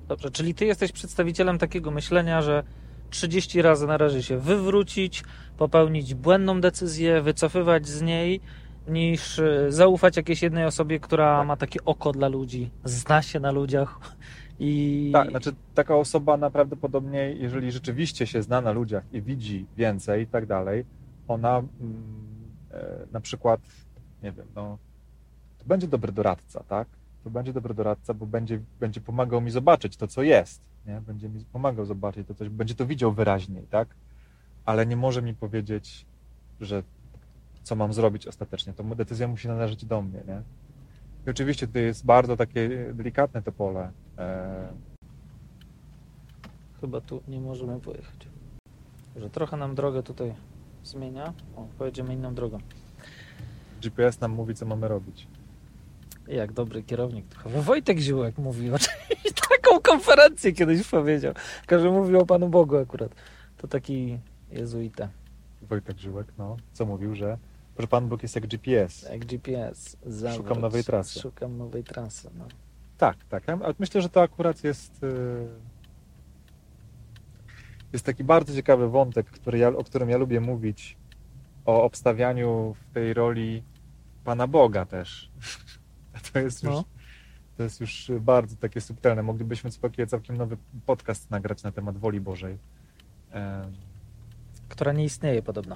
Dobrze, czyli ty jesteś przedstawicielem takiego myślenia, że 30 razy należy się wywrócić, popełnić błędną decyzję, wycofywać z niej, niż y, zaufać jakiejś jednej osobie, która Tak. ma takie oko dla ludzi, zna się na ludziach [laughs] i... Tak, znaczy taka osoba naprawdę jeżeli rzeczywiście się zna na ludziach i widzi więcej i tak dalej, ona mm, na przykład, nie wiem, no, to będzie dobry doradca, tak? To będzie dobry doradca, bo będzie, będzie pomagał mi zobaczyć to, co jest, nie? Będzie mi pomagał zobaczyć to, coś, będzie to widział wyraźniej, tak? Ale nie może mi powiedzieć, że co mam zrobić ostatecznie. To decyzja musi należeć do mnie, nie? I oczywiście to jest bardzo takie delikatne to pole. E, Chyba tu nie możemy pojechać. Że trochę nam drogę tutaj zmienia. O, pojedziemy inną drogą. GPS nam mówi, co mamy robić. Jak dobry kierownik. Wojtek Ziółek mówił. [laughs] Taką konferencję kiedyś powiedział. Że mówił o Panu Bogu akurat. To taki jezuita. Wojtek Żyłek, no, co mówił, że że Pan Bóg jest jak GPS. Jak GPS. Zawróć. Szukam nowej trasy. Szukam nowej trasy. No. Tak, tak. Ja myślę, że to akurat jest y, jest taki bardzo ciekawy wątek, który ja, o którym ja lubię mówić, o obstawianiu w tej roli Pana Boga też. [laughs] To jest już, No. to jest już bardzo takie subtelne. Moglibyśmy całkiem, całkiem nowy podcast nagrać na temat woli Bożej. Która nie istnieje podobno.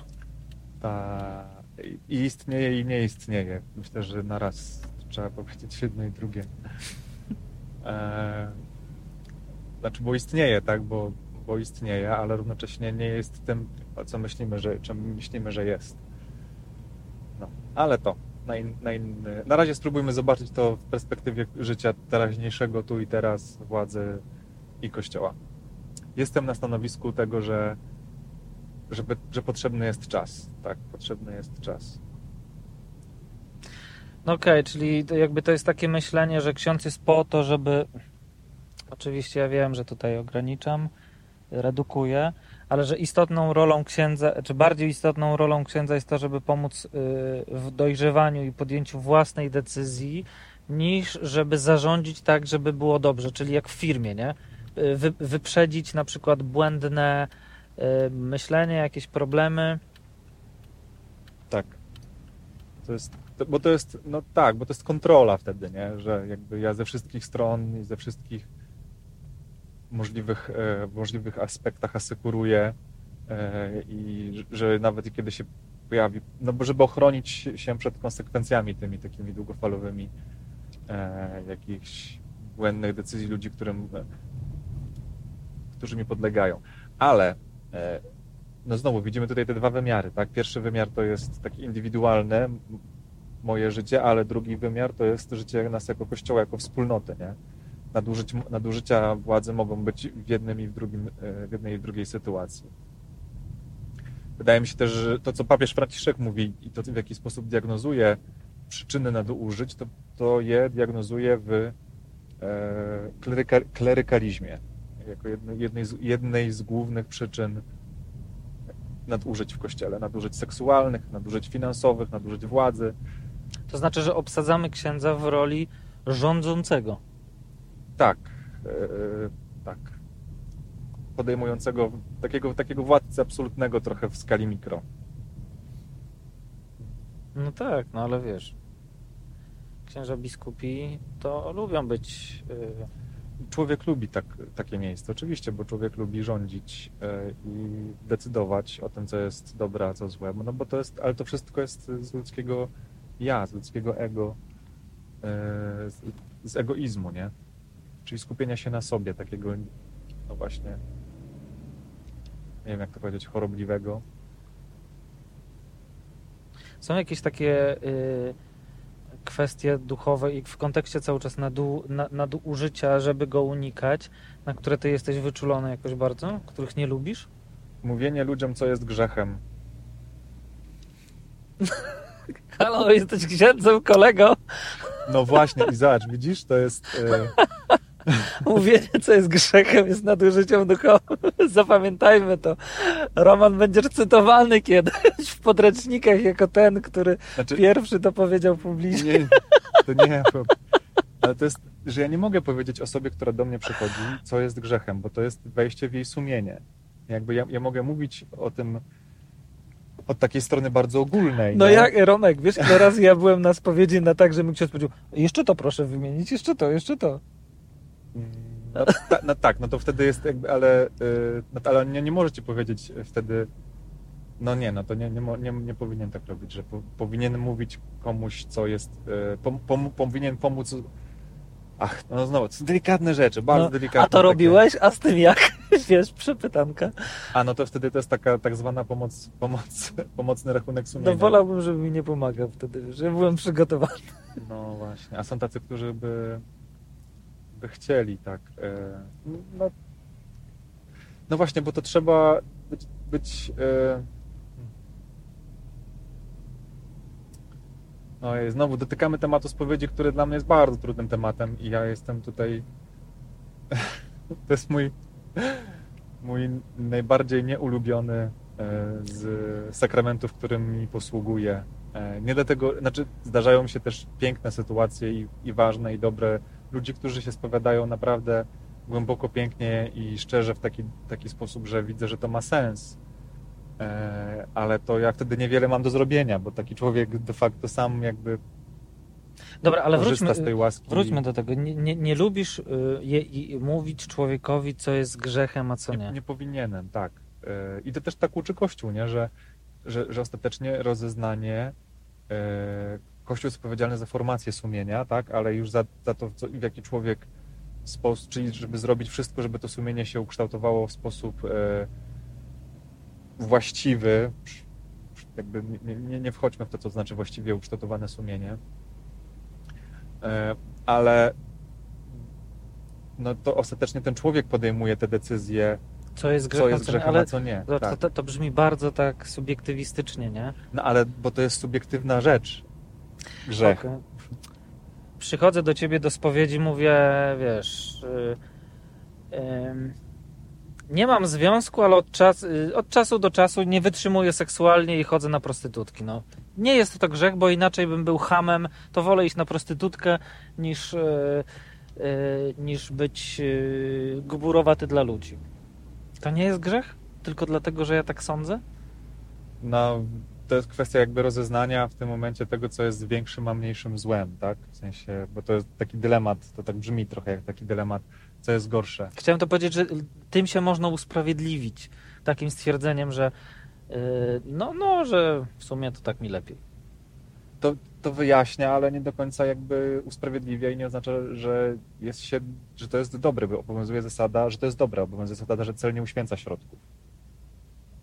ta i istnieje i nie istnieje. Myślę, że naraz trzeba powiedzieć jedno i drugie. [laughs] E, znaczy, bo istnieje, tak, bo, bo istnieje, ale równocześnie nie jest tym, co myślimy, że, czym myślimy, że jest. No, ale to na, in, na inny. Na razie spróbujmy zobaczyć to w perspektywie życia teraźniejszego, tu i teraz, władzy i kościoła. Jestem na stanowisku tego, że, żeby, że potrzebny jest czas. Tak, potrzebny jest czas. No okej, czyli to jakby to jest takie myślenie, że ksiądz jest po to, żeby. Oczywiście ja wiem, że tutaj ograniczam, redukuję, ale że istotną rolą księdza, czy bardziej istotną rolą księdza jest to, żeby pomóc y, w dojrzewaniu i podjęciu własnej decyzji, niż żeby zarządzić tak, żeby było dobrze, czyli jak w firmie, nie? Y, Wy, wyprzedzić na przykład błędne y, myślenie, jakieś problemy. Tak. To jest, to, bo to jest, no tak, bo to jest kontrola wtedy, nie? Że jakby ja ze wszystkich stron i ze wszystkich możliwych, e, możliwych aspektach asekuruję e, i że- nawet kiedy się pojawi, no bo żeby ochronić się przed konsekwencjami tymi takimi długofalowymi e, jakichś błędnych decyzji ludzi, którym, którzy mi podlegają. Ale no znowu widzimy tutaj te dwa wymiary, tak? Pierwszy wymiar to jest taki indywidualny, moje życie, ale drugi wymiar to jest życie nas jako kościoła, jako wspólnoty, nie? Nadużyć, nadużycia władzy mogą być w jednym i w drugim, e, w jednej i w drugiej sytuacji. Wydaje mi się też, że to, co papież Franciszek mówi i to, w jaki sposób diagnozuje przyczyny nadużyć, to, to je diagnozuje w e, kleryka, klerykalizmie, jako jednej, jednej, z, jednej z głównych przyczyn nadużyć w kościele, nadużyć seksualnych, nadużyć finansowych, nadużyć władzy. To znaczy, że obsadzamy księdza w roli rządzącego. Tak, e, tak. Podejmującego takiego, takiego władcy absolutnego trochę w skali mikro. No tak, no ale wiesz, księża biskupi to lubią być. y, Człowiek lubi tak, takie miejsce, oczywiście, bo człowiek lubi rządzić e, i decydować o tym, co jest dobre, a co złe. No bo to jest, ale to wszystko jest z ludzkiego ja, z ludzkiego ego, e, z egoizmu, nie? Czyli skupienia się na sobie, takiego, no właśnie, nie wiem jak to powiedzieć, chorobliwego. Są jakieś takie y, kwestie duchowe i w kontekście cały czas nadu, na, nadużycia, żeby go unikać, na które ty jesteś wyczulony jakoś bardzo, których nie lubisz? Mówienie ludziom, co jest grzechem. [laughs] Halo, jesteś księdzem, kolego. No właśnie, i zobacz, widzisz, to jest... E, [laughs] Mówienie, co jest grzechem, jest nadużyciem duchowym. [laughs] Zapamiętajmy to. Roman będziesz cytowany kiedyś w podręcznikach jako ten, który znaczy, pierwszy to powiedział publicznie. Nie, to nie. Ale to jest, że ja nie mogę powiedzieć osobie, która do mnie przychodzi, co jest grzechem, bo to jest wejście w jej sumienie. Jakby ja, ja mogę mówić o tym od takiej strony bardzo ogólnej. No nie? jak, Romek, wiesz, ile razy ja byłem na spowiedzi na tak, że mi ksiądz powiedział, jeszcze to proszę wymienić, jeszcze to, jeszcze to. No, ta, no tak, no to wtedy jest jakby, ale, y, no, ale nie, nie możecie powiedzieć wtedy, no nie, no to nie, nie, nie, nie powinien tak robić, że po, powinien mówić komuś, co jest, y, pom, pom, powinien pomóc, ach, no znowu, to są delikatne rzeczy, bardzo No, delikatne. a to takie. robiłeś, a z tym jak? [laughs] Wiesz, przepytanka. A no to wtedy to jest taka tak zwana pomoc, pomoc pomocny rachunek sumienia. No wolałbym, żeby mi nie pomagał wtedy, że byłem przygotowany. No właśnie, a są tacy, którzy by, by chcieli tak. E, no, no właśnie, bo to trzeba być. być e, Ojej, znowu dotykamy tematu spowiedzi, który dla mnie jest bardzo trudnym tematem i ja jestem tutaj. [laughs] to jest mój, mój najbardziej nieulubiony e, z sakramentów, którym mi posługuję. E, Nie dlatego, znaczy zdarzają się też piękne sytuacje i, i ważne i dobre. Ludzi, którzy się spowiadają naprawdę głęboko, pięknie i szczerze w taki, taki sposób, że widzę, że to ma sens. E, Ale to ja wtedy niewiele mam do zrobienia, bo taki człowiek de facto sam jakby Dobra, ale korzysta wróćmy, z tej łaski. wróćmy do tego. Nie, nie, nie lubisz y, je, i, mówić człowiekowi, co jest grzechem, a co nie, nie. nie powinienem, tak. E, I to też tak uczy Kościół, nie? Że, że, że ostatecznie rozeznanie e, Kościół jest odpowiedzialny za formację sumienia, tak? Ale już za, za to, co, w jaki człowiek sposób, czyli żeby zrobić wszystko, żeby to sumienie się ukształtowało w sposób e, właściwy, jakby nie, nie, nie wchodźmy w to, co znaczy właściwie ukształtowane sumienie. E, ale no to ostatecznie ten człowiek podejmuje te decyzje, Co jest grzechem, co jest grzechem, ale a co nie. to, Tak. to, to brzmi bardzo tak subiektywistycznie, nie? No ale, bo to jest subiektywna rzecz. Grzech. Okej. Przychodzę do ciebie do spowiedzi, mówię, wiesz, y, ym, nie mam związku, ale od, czas, y, od czasu do czasu nie wytrzymuję seksualnie i chodzę na prostytutki. No. Nie jest to grzech, bo inaczej bym był hamem, to wolę iść na prostytutkę niż, y, y, niż być y, gburowaty dla ludzi. To nie jest grzech? Tylko dlatego, że ja tak sądzę? No, to jest kwestia jakby rozeznania w tym momencie tego, co jest większym, a mniejszym złem, tak? W sensie, bo to jest taki dylemat, to tak brzmi trochę jak taki dylemat, co jest gorsze. Chciałem to powiedzieć, że tym się można usprawiedliwić takim stwierdzeniem, że yy, no, no, że w sumie to tak mi lepiej. To, to wyjaśnia, ale nie do końca jakby usprawiedliwia i nie oznacza, że jest się, że to jest dobre, bo obowiązuje zasada, że to jest dobre, obowiązuje zasada, że cel nie uświęca środków.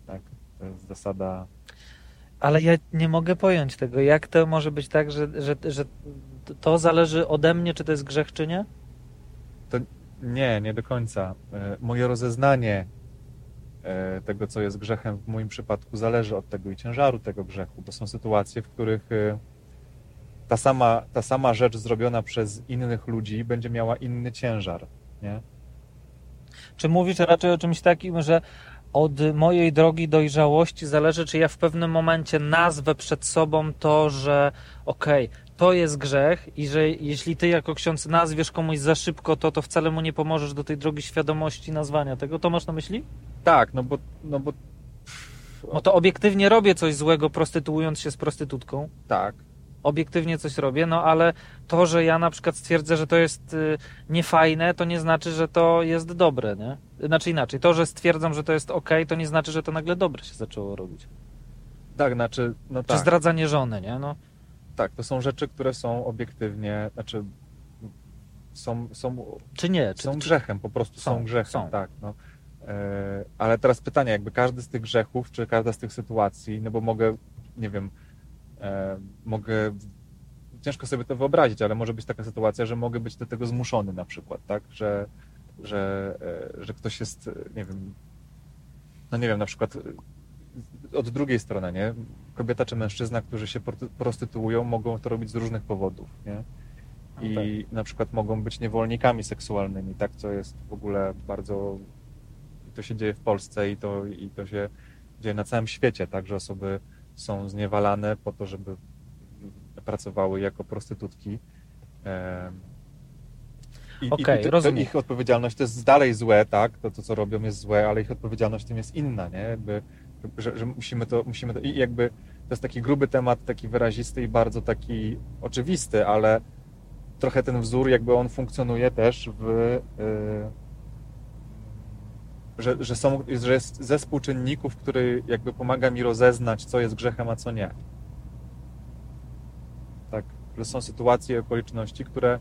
Tak? To jest zasada... Ale ja nie mogę pojąć tego. Jak to może być tak, że, że, że to zależy ode mnie, czy to jest grzech, czy nie? Nie, nie do końca. E, Moje rozeznanie e, tego, co jest grzechem w moim przypadku, zależy od tego i ciężaru tego grzechu, bo są sytuacje, w których e, ta sama, ta sama rzecz zrobiona przez innych ludzi będzie miała inny ciężar. Nie? Czy mówisz raczej o czymś takim, że od mojej drogi dojrzałości zależy, czy ja w pewnym momencie nazwę przed sobą to, że okej, to jest grzech i że jeśli ty jako ksiądz nazwiesz komuś za szybko to, to wcale mu nie pomożesz do tej drogi świadomości nazwania tego. To masz na myśli? Tak, no bo, no bo No to obiektywnie robię coś złego prostytuując się z prostytutką. tak, Obiektywnie coś robię, no ale to, że ja na przykład stwierdzę, że to jest y, niefajne, to nie znaczy, że to jest dobre, nie? Znaczy inaczej, to, że stwierdzam, że to jest ok, to nie znaczy, że to nagle dobre się zaczęło robić. tak, znaczy, no Czy tak, zdradzanie żony, nie? No, tak, to są rzeczy, które są obiektywnie, znaczy są, są czy nie? Czy, są czy, grzechem, po prostu są, Są, grzechem, są. tak. No. E, ale teraz pytanie, jakby każdy z tych grzechów, czy każda z tych sytuacji, no bo mogę, nie wiem, mogę, ciężko sobie to wyobrazić, ale może być taka sytuacja, że mogę być do tego zmuszony na przykład, tak, że, że, e, że ktoś jest, e, nie wiem, no nie wiem, na przykład e, od drugiej strony, nie, kobieta czy mężczyzna, którzy się prostytuują, mogą to robić z różnych powodów, nie, i na przykład mogą być niewolnikami seksualnymi, tak, co jest w ogóle bardzo, to się dzieje w Polsce i to, i to się dzieje na całym świecie, tak, że osoby są zniewalane po to, żeby pracowały jako prostytutki. I, Okej, i to, to rozumiem. ich odpowiedzialność to jest dalej złe, tak, to, to co robią jest złe, ale ich odpowiedzialność tym jest inna, nie, jakby, że, że musimy to, musimy to, i jakby to jest taki gruby temat, taki wyrazisty i bardzo taki oczywisty, ale trochę ten wzór, jakby on funkcjonuje też w. y, że, że, są, że jest zespół czynników, który jakby pomaga mi rozeznać, co jest grzechem, a co nie. Tak, że są sytuacje i okoliczności, które,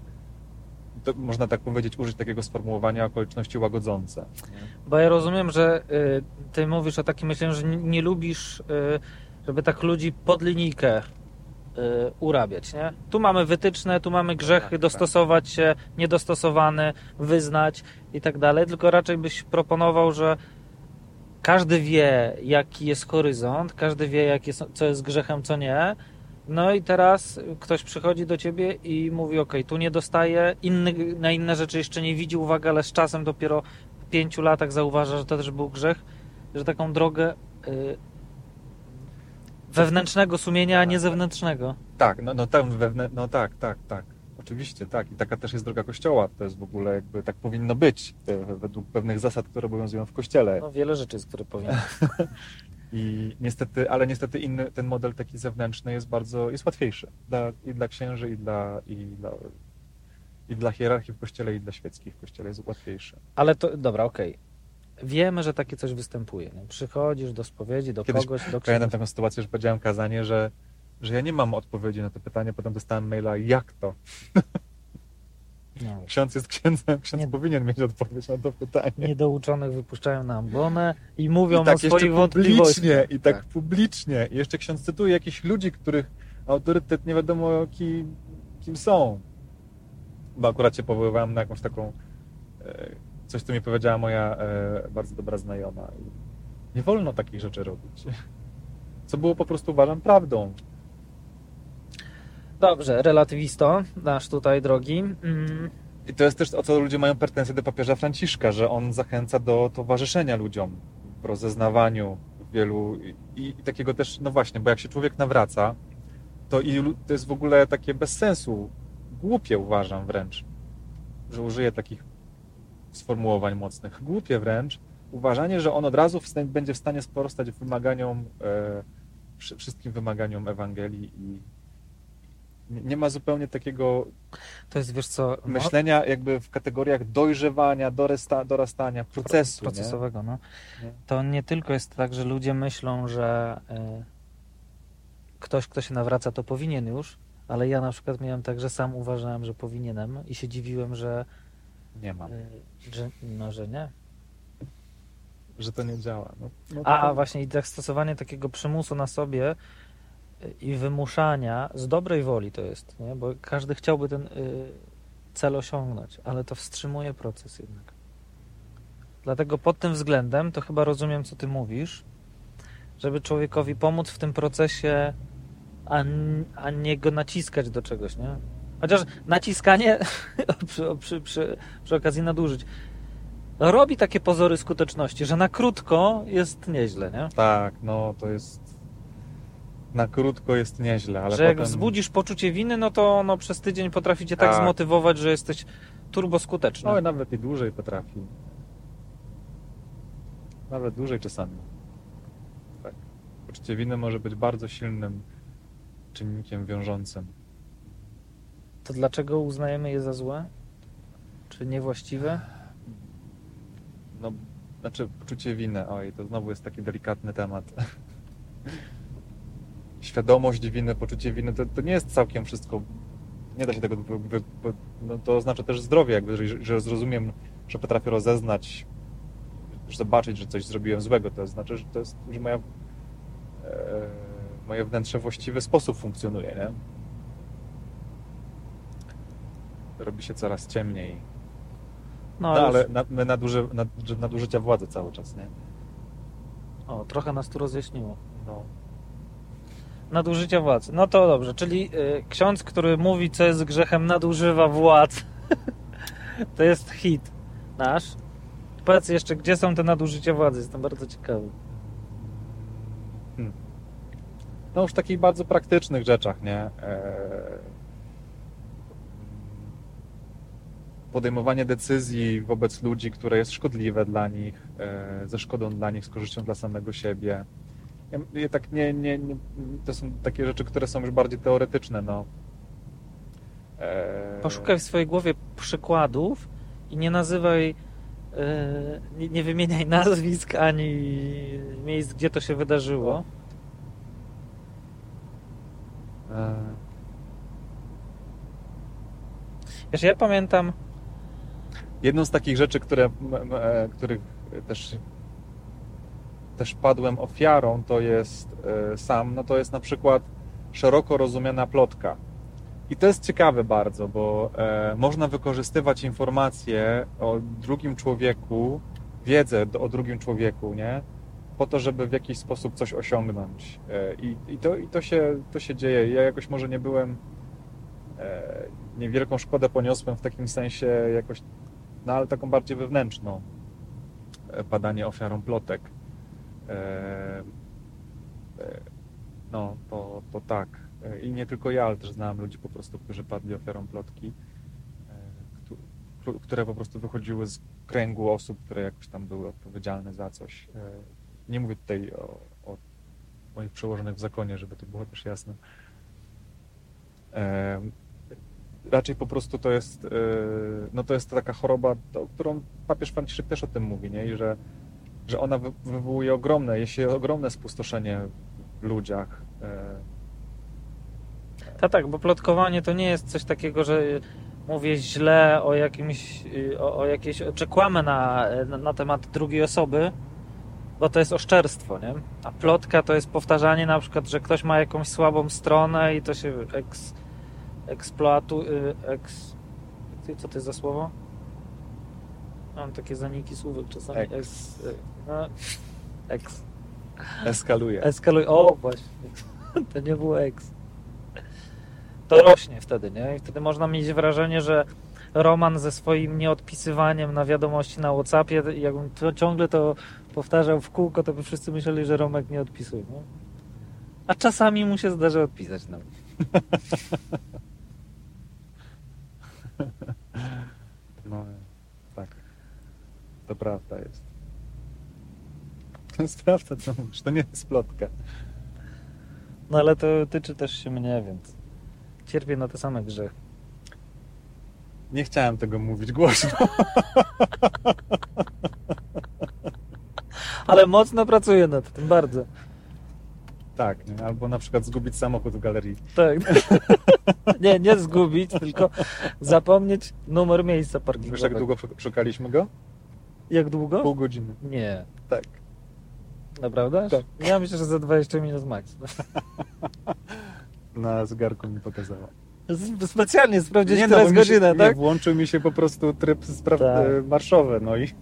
można tak powiedzieć, użyć takiego sformułowania, okoliczności łagodzące. nie? Bo ja rozumiem, że y, ty mówisz o takim myśleniu, że nie, nie lubisz, y, żeby tak ludzi pod linijkę urabiać, nie? Tu mamy wytyczne, tu mamy grzechy, Tak, dostosować się, niedostosowany, wyznać i tak dalej, tylko raczej byś proponował, że każdy wie, jaki jest horyzont, każdy wie, jak jest, co jest grzechem, co nie. No i teraz ktoś przychodzi do ciebie i mówi: OK, tu nie dostaje, inny, na inne rzeczy jeszcze nie widzi uwagi, ale z czasem dopiero w pięciu latach zauważa, że to też był grzech, że taką drogę y, wewnętrznego sumienia, a nie zewnętrznego. Tak, no, no, tam wewnę... no tak, tak, tak. Oczywiście, tak. I taka też jest droga Kościoła. To jest w ogóle jakby tak powinno być według pewnych zasad, które obowiązują w Kościele. No wiele rzeczy jest, które powinien. [laughs] I niestety, ale niestety inny, ten model taki zewnętrzny jest bardzo, jest łatwiejszy dla, i dla księży, i dla, i dla, i dla hierarchii w kościele, i dla świeckich w kościele jest łatwiejszy. Ale to, dobra, okej. Wiemy, że takie coś występuje. Nie? Przychodzisz do spowiedzi, do Kiedyś kogoś, do księdza. taką sytuację, że powiedziałem kazanie, że, że ja nie mam odpowiedzi na to pytanie, potem dostałem maila, jak to? No. [laughs] Ksiądz jest księdzem, ksiądz Nie- powinien mieć odpowiedź na to pytanie. Niedouczonych wypuszczają na ambonę i mówią I tak o swoich wątpliwościach. i tak, Tak. publicznie. I jeszcze ksiądz cytuje jakichś ludzi, których autorytet nie wiadomo kim, kim są. Bo akurat się powoływałem na jakąś taką e, coś, co mi powiedziała moja e, bardzo dobra znajoma. Nie wolno takich rzeczy robić. [laughs] Co było po prostu uważam prawdą. Dobrze, relatywisto, nasz tutaj drogi. Mm, I to jest też o co ludzie mają pretensje do papieża Franciszka, że on zachęca do towarzyszenia ludziom w rozeznawaniu wielu i, i takiego też, no właśnie, bo jak się człowiek nawraca, to, i, to jest w ogóle takie bez sensu, głupie uważam wręcz, że użyję takich sformułowań mocnych. Głupie wręcz uważanie, że on od razu będzie w stanie sprostać wymaganiom, e, wszy- wszystkim wymaganiom Ewangelii i nie- nie ma zupełnie takiego to jest, wiesz co, no, myślenia jakby w kategoriach dojrzewania, dorasta, dorastania, procesu. nie? procesowego, no. Nie. To nie tylko jest tak, że ludzie myślą, że y, ktoś, kto się nawraca, to powinien już, ale ja na przykład miałem tak, że sam uważałem, że powinienem i się dziwiłem, że, Nie mam, y, że no, że nie. że to nie działa. No, no A, to- a właśnie i tak stosowanie takiego przymusu na sobie y, i wymuszania z dobrej woli to jest, nie? bo każdy chciałby ten y, cel osiągnąć, ale to wstrzymuje proces jednak. Dlatego pod tym względem to chyba rozumiem, co ty mówisz, żeby człowiekowi pomóc w tym procesie, a, a nie go naciskać do czegoś, nie? Chociaż naciskanie [laughs] przy, przy, przy, przy okazji nadużyć robi takie pozory skuteczności, że na krótko jest nieźle, nie? Tak, no to jest na krótko jest nieźle, ale że jak potem... wzbudzisz poczucie winy, no to ono przez tydzień potrafi cię tak, Tak. zmotywować, że jesteś turbo skuteczny. No, nawet i dłużej potrafi. Nawet dłużej czasami. Tak. Poczucie winy może być bardzo silnym czynnikiem wiążącym. To dlaczego uznajemy je za złe? Czy niewłaściwe? No, znaczy poczucie winy, oj, to znowu jest taki delikatny temat. Świadomość winy, poczucie winy, to, to nie jest całkiem wszystko, nie da się tego, wy, wy, no to oznacza też zdrowie, jakby, że, że zrozumiem, że potrafię rozeznać, że zobaczyć, że coś zrobiłem złego, to znaczy, że to jest, że moja, e, moje wnętrze w właściwy sposób funkcjonuje, nie? Robi się coraz ciemniej. No, No, ale na, my naduży, nad, nadużycia władzy cały czas, nie? o, trochę nas tu rozjaśniło. No. Nadużycia władzy. No to dobrze, czyli y, ksiądz, który mówi, co jest grzechem, nadużywa władz. [laughs] to jest hit nasz. Powiedz jeszcze, gdzie są te nadużycia władzy? Jestem bardzo ciekawy. no już w takich bardzo praktycznych rzeczach, nie? E, Podejmowanie decyzji wobec ludzi, które jest szkodliwe dla nich, e, ze szkodą dla nich, z korzyścią dla samego siebie. Ja, tak nie, nie, nie, to są takie rzeczy, które są już bardziej teoretyczne, no. E, Poszukaj w swojej głowie przykładów i nie nazywaj, e, nie, nie wymieniaj nazwisk ani miejsc, gdzie to się wydarzyło. Wiesz, ja pamiętam, Jedną z takich rzeczy, które, e, których też, też padłem ofiarą, to jest e, sam, no to jest na przykład szeroko rozumiana plotka. I to jest ciekawe bardzo, bo e, można wykorzystywać informacje o drugim człowieku, wiedzę o drugim człowieku, nie? Po to, żeby w jakiś sposób coś osiągnąć. I, i, to, i to, się, to się dzieje. Ja jakoś może nie byłem, niewielką szkodę poniosłem w takim sensie jakoś no ale taką bardziej wewnętrzną. E, Padanie ofiarą plotek. E, e, No, to, to tak. E, I nie tylko ja, ale też znałem ludzi po prostu, którzy padli ofiarą plotki, e, któ- któ- które po prostu wychodziły z kręgu osób, które jakoś tam były odpowiedzialne za coś. E, Nie mówię tutaj o, o moich przełożonych w zakonie, żeby to było też jasne. Raczej po prostu to jest, e, no to jest taka choroba, to, którą papież Franciszek też o tym mówi, nie? I że, że ona wy- wywołuje ogromne, jeśli ogromne spustoszenie w ludziach. E, tak, tak, bo plotkowanie to nie jest coś takiego, że mówię źle o jakimś, y, o, o jakieś, czy kłamę na, na, na temat drugiej osoby, bo to jest oszczerstwo, nie? A plotka to jest powtarzanie na przykład, że ktoś ma jakąś słabą stronę i to się eks, eksploatuje, eks, ty, co to jest za słowo? Mam takie zaniki słówek czasami. Eks. Eks, y, no, eks. Eskaluje. Eskaluj. O, właśnie. [laughs] To nie było eks. To rośnie wtedy, nie? I wtedy można mieć wrażenie, że Roman ze swoim nieodpisywaniem na wiadomości na Whatsappie, jakbym to, ciągle to powtarzał w kółko, to by wszyscy myśleli, że Romek nie odpisuje. Nie? A czasami mu się zdarza odpisać nawet. [laughs] [laughs] No, tak. To prawda jest. [laughs] To jest prawda, co mówisz. To nie jest plotka. No ale to tyczy też się mnie, więc cierpię na te same grzechy. Nie chciałem tego mówić głośno. [laughs] Ale mocno pracuję nad tym, bardzo. Tak, albo na przykład zgubić samochód w galerii. Tak. [laughs] nie, nie zgubić, tylko zapomnieć numer miejsca Wiesz, parkingowego. jak długo szuk- szukaliśmy go? Jak długo? Pół godziny. Nie. Tak. Naprawdę? Tak. Ja myślę, że za 20 minut max. [laughs] Na zegarku mi pokazało. Specjalnie sprawdzić, Nie, bo jest mi się- godzina, nie, tak? włączył mi się po prostu tryb spraw Tak. marszowy, no i [laughs]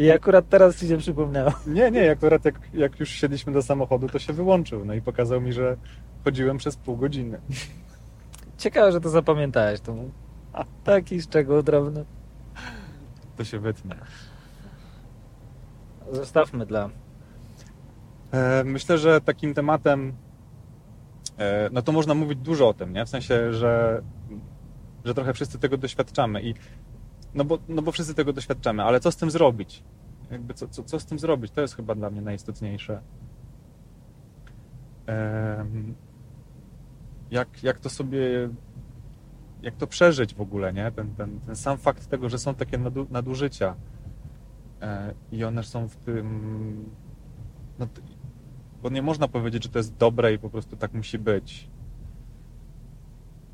I akurat teraz ci się przypomniało. nie, nie, akurat jak, jak już siedliśmy do samochodu, to się wyłączył, no i pokazał mi, że chodziłem przez pół godziny. Ciekawe, że to zapamiętałeś. To taki szczegół drobny. To się wytnie. Zostawmy dla... E, Myślę, że takim tematem, e, no to można mówić dużo o tym, nie? W sensie, że, że trochę wszyscy tego doświadczamy i no bo, no bo wszyscy tego doświadczamy, ale co z tym zrobić? Jakby co, co, co z tym zrobić? To jest chyba dla mnie najistotniejsze. Jak, jak to sobie, jak to przeżyć w ogóle, nie? Ten, ten, ten sam fakt tego, że są takie nadu, nadużycia e, i one są w tym no, bo nie można powiedzieć, że to jest dobre i po prostu tak musi być.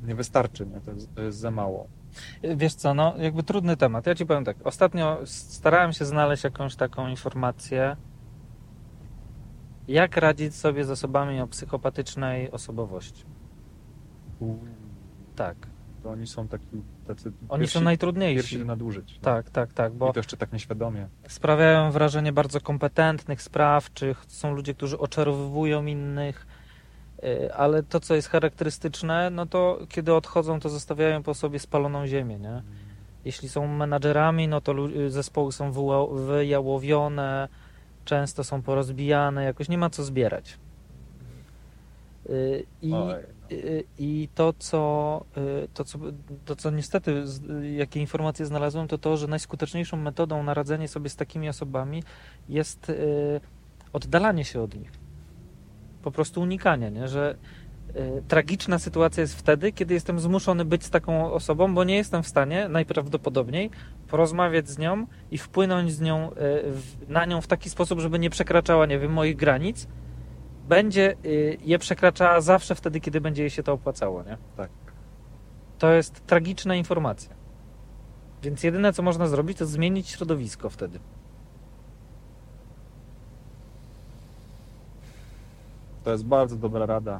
Nie wystarczy, nie? To, jest, to jest za mało. Wiesz co, no jakby trudny temat. Ja ci powiem tak. Ostatnio starałem się znaleźć jakąś taką informację, jak radzić sobie z osobami o psychopatycznej osobowości. Tak. To oni są taki, tacy Oni pierwsi, są najtrudniejsi. pierwsi do nadużyć. Tak, tak, tak, bo I to jeszcze tak nieświadomie. sprawiają wrażenie bardzo kompetentnych, sprawczych. Są ludzie, którzy oczarowują innych, ale to, co jest charakterystyczne, no to kiedy odchodzą, to zostawiają po sobie spaloną ziemię, nie? Jeśli są menadżerami, no to y, zespoły są wyjałowione, często są porozbijane, jakoś nie ma co zbierać. Y, I, y, I to co, y, to, co, to, co niestety, y, jakie informacje znalazłem, to to, że najskuteczniejszą metodą na radzenie sobie z takimi osobami jest y, oddalanie się od nich. Po prostu unikanie, nie? że y, tragiczna sytuacja jest wtedy, kiedy jestem zmuszony być z taką osobą, bo nie jestem w stanie najprawdopodobniej porozmawiać z nią i wpłynąć z nią, y, w, na nią w taki sposób, żeby nie przekraczała, nie wiem, moich granic, będzie y, je przekraczała zawsze wtedy, kiedy będzie jej się to opłacało, nie? Tak. To jest tragiczna informacja. Więc jedyne, co można zrobić, to zmienić środowisko wtedy. To jest bardzo dobra rada.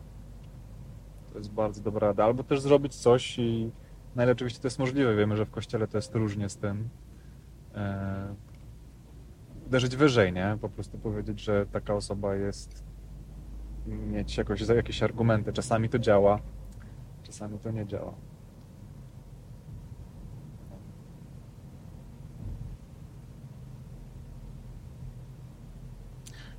To jest bardzo dobra rada. Albo też zrobić coś i na ile oczywiście to jest możliwe. Wiemy, że w kościele to jest różnie z tym. E, uderzyć wyżej, nie? Po prostu powiedzieć, że taka osoba jest mieć jakoś, jakieś argumenty. Czasami to działa, czasami to nie działa.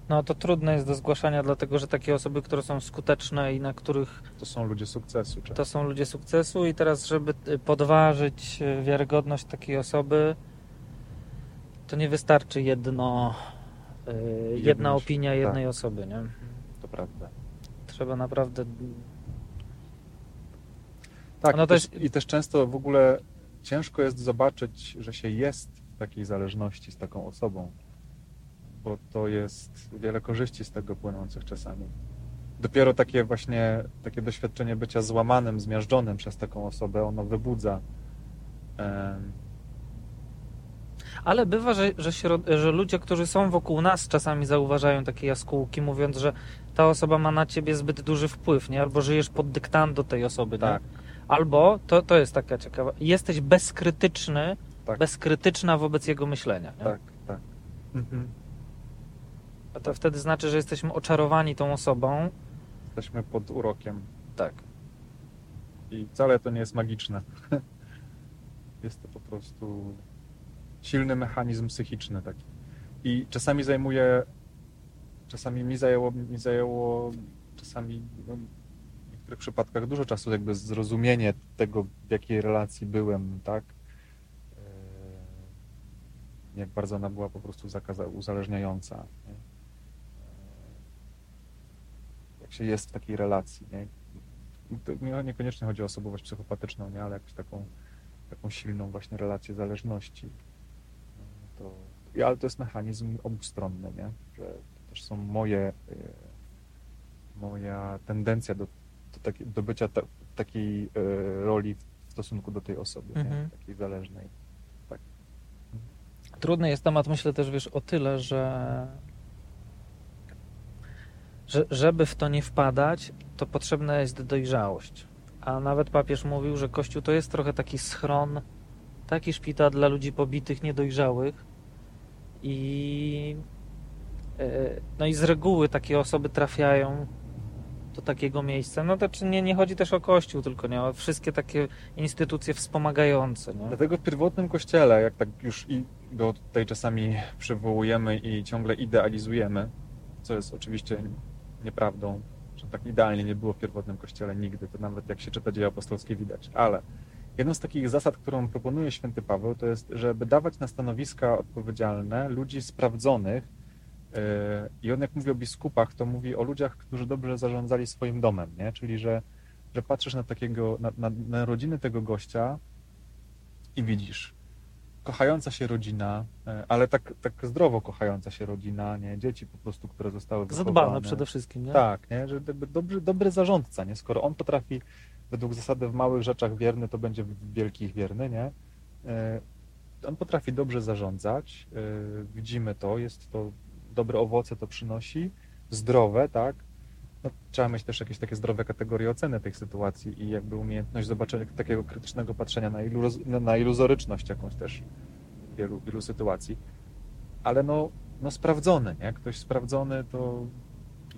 No to trudne jest do zgłaszania, dlatego że takie osoby, które są skuteczne i na których To są ludzie sukcesu. to Często. są ludzie sukcesu i teraz, żeby y, podważyć y, wiarygodność takiej osoby, to nie wystarczy jedno, y, jedna opinia tak. jednej osoby, nie? To prawda. Trzeba naprawdę Tak, No i, to też, i też często w ogóle ciężko jest zobaczyć, że się jest w takiej zależności z taką osobą, bo to jest wiele korzyści z tego płynących czasami. dopiero takie właśnie, takie doświadczenie bycia złamanym, zmiażdżonym przez taką osobę, ono wybudza. Ale bywa, że, że, że ludzie, którzy są wokół nas, czasami zauważają takie jaskółki, mówiąc, że ta osoba ma na ciebie zbyt duży wpływ, nie? Albo żyjesz pod dyktando tej osoby, Tak. nie? Albo, to, to jest taka ciekawa, jesteś bezkrytyczny, Tak. bezkrytyczna wobec jego myślenia. Nie? Tak, tak. Mhm. A to wtedy znaczy, że jesteśmy oczarowani tą osobą. Jesteśmy pod urokiem. Tak. I wcale to nie jest magiczne. [laughs] Jest to po prostu silny mechanizm psychiczny taki. I czasami zajmuje, czasami mi zajęło, mi zajęło czasami no, w niektórych przypadkach dużo czasu jakby zrozumienie tego, w jakiej relacji byłem, tak? Eee, Jak bardzo ona była po prostu zakaza, uzależniająca. Nie? Eee, Jak się jest w takiej relacji, nie? to nie- niekoniecznie chodzi o osobowość psychopatyczną, nie, ale jakąś taką, taką silną właśnie relację zależności. To, ale to jest mechanizm obustronny, nie? że to też są moje, e, moja tendencja do, do, taki, do bycia ta, takiej e, roli w stosunku do tej osoby, Mhm. takiej zależnej. Trudny jest temat, myślę też, wiesz, o tyle, że, że żeby w to nie wpadać, to potrzebna jest dojrzałość. A nawet papież mówił, że Kościół to jest trochę taki schron, taki szpital dla ludzi pobitych, niedojrzałych. I e, no i z reguły takie osoby trafiają do takiego miejsca. No to czy nie, nie chodzi też o Kościół, tylko nie o wszystkie takie instytucje wspomagające. Nie? Dlatego w pierwotnym kościele, jak tak już i go tutaj czasami przywołujemy i ciągle idealizujemy, co jest oczywiście nieprawdą, że tak idealnie nie było w pierwotnym kościele nigdy, to nawet jak się czyta dzieje apostolskie widać, ale jedną z takich zasad, którą proponuje święty Paweł, to jest, żeby dawać na stanowiska odpowiedzialne ludzi sprawdzonych yy, i on jak mówi o biskupach, to mówi o ludziach, którzy dobrze zarządzali swoim domem, nie? czyli że, że patrzysz na takiego, na, na, na rodziny tego gościa i widzisz, kochająca się rodzina, e, ale tak, tak zdrowo kochająca się rodzina, nie? Dzieci po prostu, które zostały wychowane. Zadbane przede wszystkim. Nie? Tak, nie? Że jakby dobry, dobry zarządca, nie? Skoro on potrafi według zasady w małych rzeczach wierny, to będzie w wielkich wierny, nie? E, On potrafi dobrze zarządzać, e, widzimy to, jest to dobre owoce to przynosi, zdrowe, tak? No, trzeba mieć też jakieś takie zdrowe kategorie oceny tych sytuacji i jakby umiejętność zobaczenia takiego krytycznego patrzenia na, iluz, na iluzoryczność jakąś też wielu, wielu sytuacji. Ale no, no sprawdzony, nie? Ktoś sprawdzony to,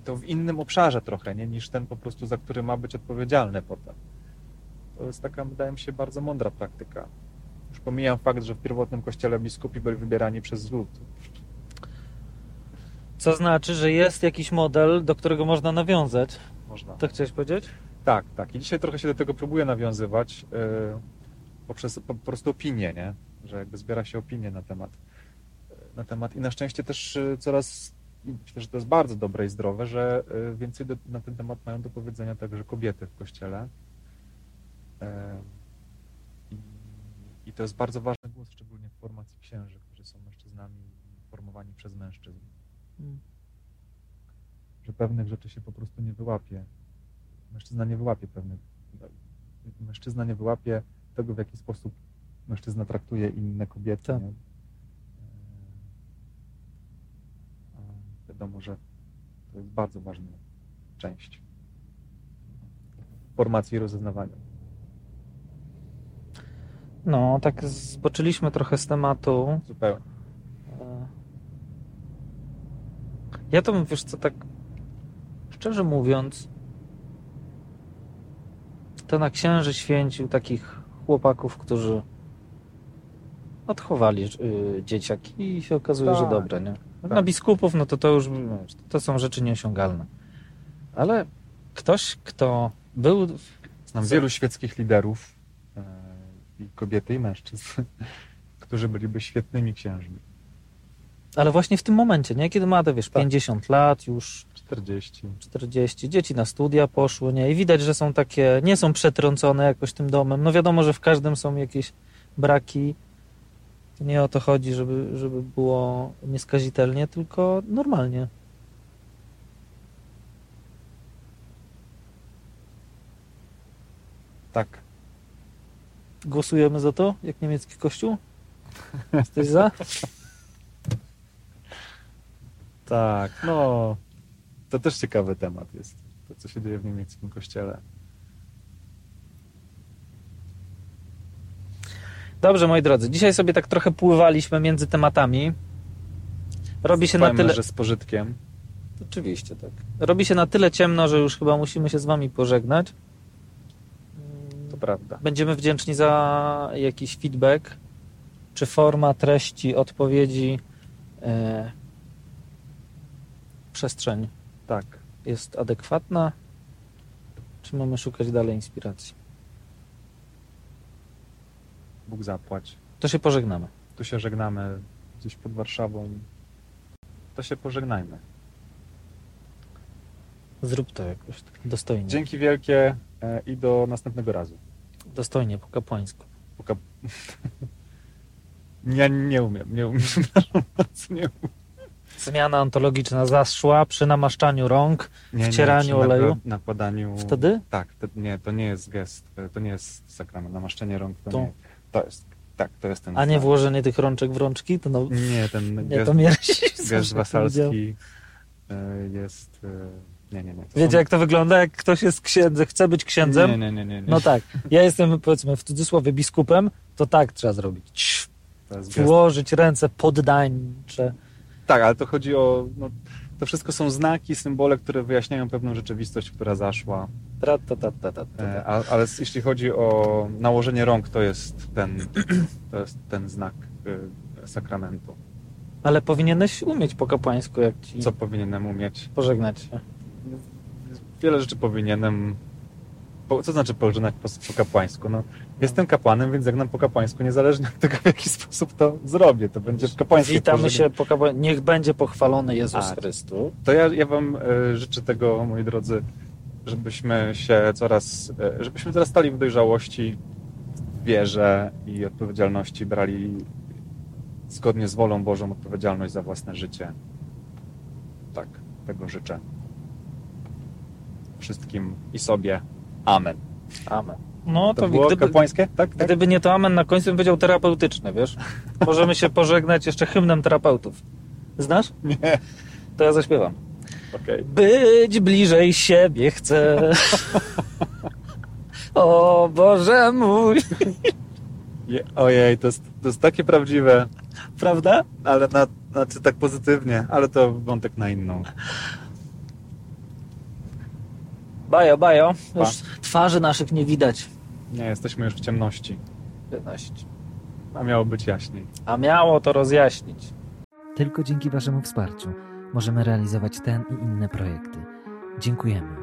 to w innym obszarze trochę, nie? Niż ten po prostu, za który ma być odpowiedzialny potem. To jest taka, wydaje mi się, bardzo mądra praktyka. Już pomijam fakt, że w pierwotnym kościele biskupi byli wybierani przez lud. Co znaczy, że jest jakiś model, do którego można nawiązać. Można. To chciałeś powiedzieć? Tak, tak. I dzisiaj trochę się do tego próbuję nawiązywać yy, poprzez po, po prostu opinię, nie? Że jakby zbiera się opinie na temat. Na temat. I na szczęście też yy, coraz, myślę, że to jest bardzo dobre i zdrowe, że yy, więcej do, na ten temat mają do powiedzenia także kobiety w kościele. Yy, i, I to jest bardzo ważny głos, szczególnie w formacji księży, którzy są mężczyznami formowani przez mężczyzn. Że pewnych rzeczy się po prostu nie wyłapie. Mężczyzna nie wyłapie pewnych. Mężczyzna nie wyłapie tego, w jaki sposób mężczyzna traktuje inne kobiety. Tak. Nie? E, A wiadomo, że to jest bardzo ważna część formacji i rozeznawania. No, tak zboczyliśmy trochę z tematu. Zupełnie. Ja to bym, wiesz co, tak szczerze mówiąc, to na księży święcił takich chłopaków, którzy odchowali y, dzieciaki i się okazuje, że Tak, dobre, nie? tak. Na biskupów, no to to już, to są rzeczy nieosiągalne. Ale ktoś, kto był... Znam wielu świeckich liderów, e, i kobiety, i mężczyzn, [laughs] którzy byliby świetnymi księżmi. Ale właśnie w tym momencie, nie? Kiedy ma wiesz, tak. 50 lat już. 40. 40. Dzieci na studia poszły, nie? I widać, że są takie, nie są przetrącone jakoś tym domem. No wiadomo, że w każdym są jakieś braki. Nie o to chodzi, żeby, żeby było nieskazitelnie, tylko normalnie. Tak. Głosujemy za to, jak niemiecki kościół? Jesteś za? [laughs] Tak, no. To też ciekawy temat jest. To, co się dzieje w niemieckim kościele. Dobrze, moi drodzy, dzisiaj sobie tak trochę pływaliśmy między tematami. Robi się na Powiem, tyle... że z pożytkiem. Oczywiście, tak. Robi się na tyle ciemno, że już chyba musimy się z wami pożegnać. To prawda. Będziemy wdzięczni za jakiś feedback, czy forma, treści, odpowiedzi, e, przestrzeń Tak. jest adekwatna, czy mamy szukać dalej inspiracji. Bóg zapłać. To się pożegnamy. Tu się żegnamy gdzieś pod Warszawą. To się pożegnajmy. Zrób to jakoś tak dostojnie. Dzięki wielkie e, i do następnego razu. Dostojnie, po kapłańsku. Poka... [laughs] Ja nie umiem, nie umiem. [laughs] nie umiem. Zmiana ontologiczna zaszła przy namaszczaniu rąk. Nie, Wcieraniu przy oleju? nakła- Nakładaniu. Wtedy? Tak, to, nie, to nie jest gest, to nie jest sakrament. Namaszczenie rąk to, To- nie. To jest, tak, to jest ten. A nie znak. włożenie tych rączek w rączki? To no, Nie, ten nie, gest, to gest [laughs] wasalski e, jest. e, Nie, nie, nie. To Wiecie, są- jak to wygląda, jak ktoś jest księdzem, chce być księdzem? Nie, nie, nie, nie. nie. No tak. Ja jestem, powiedzmy, w cudzysłowie biskupem, to tak trzeba zrobić. Włożyć ręce poddańcze. Tak, ale to chodzi o. No, to wszystko są znaki, symbole, które wyjaśniają pewną rzeczywistość, która zaszła. Tra, ta, ta, ta, ta, ta. E, a, ale jeśli chodzi o nałożenie rąk, to jest ten, to jest ten znak e, sakramentu. Ale powinieneś umieć po kapłańsku, jak ci Co powinienem umieć? pożegnać się. Wiele rzeczy powinienem. Po, co znaczy pożegnać po, po kapłańsku? No, jestem kapłanem, więc żegnam po kapłańsku, niezależnie od tego, w jaki sposób to zrobię. To będzie kapłańskie Witamy pożegna- się po kapłańsku. Niech będzie pochwalony Jezus A, Chrystus. To ja, ja Wam e, życzę tego, moi drodzy, żebyśmy się coraz, e, żebyśmy coraz stali w dojrzałości, w wierze i odpowiedzialności, brali zgodnie z wolą Bożą odpowiedzialność za własne życie. Tak, tego życzę wszystkim i sobie. Amen. Amen. No To, to, było gdyby, kapłańskie? Tak, tak. gdyby nie to amen na końcu, bym powiedział terapeutyczny, wiesz? Możemy się pożegnać jeszcze hymnem terapeutów. Znasz? Nie. To ja zaśpiewam. Okej. Być bliżej siebie chcę. O Boże mój. Je- Ojej, to jest, to jest takie prawdziwe, Prawda? ale na, znaczy tak pozytywnie, ale to wątek na inną. Bajo, bajo. Pa. Już twarzy naszych nie widać. Nie, jesteśmy już w ciemności, 15. a miało być jaśniej. A miało to rozjaśnić. Tylko dzięki Waszemu wsparciu możemy realizować ten i inne projekty. Dziękujemy.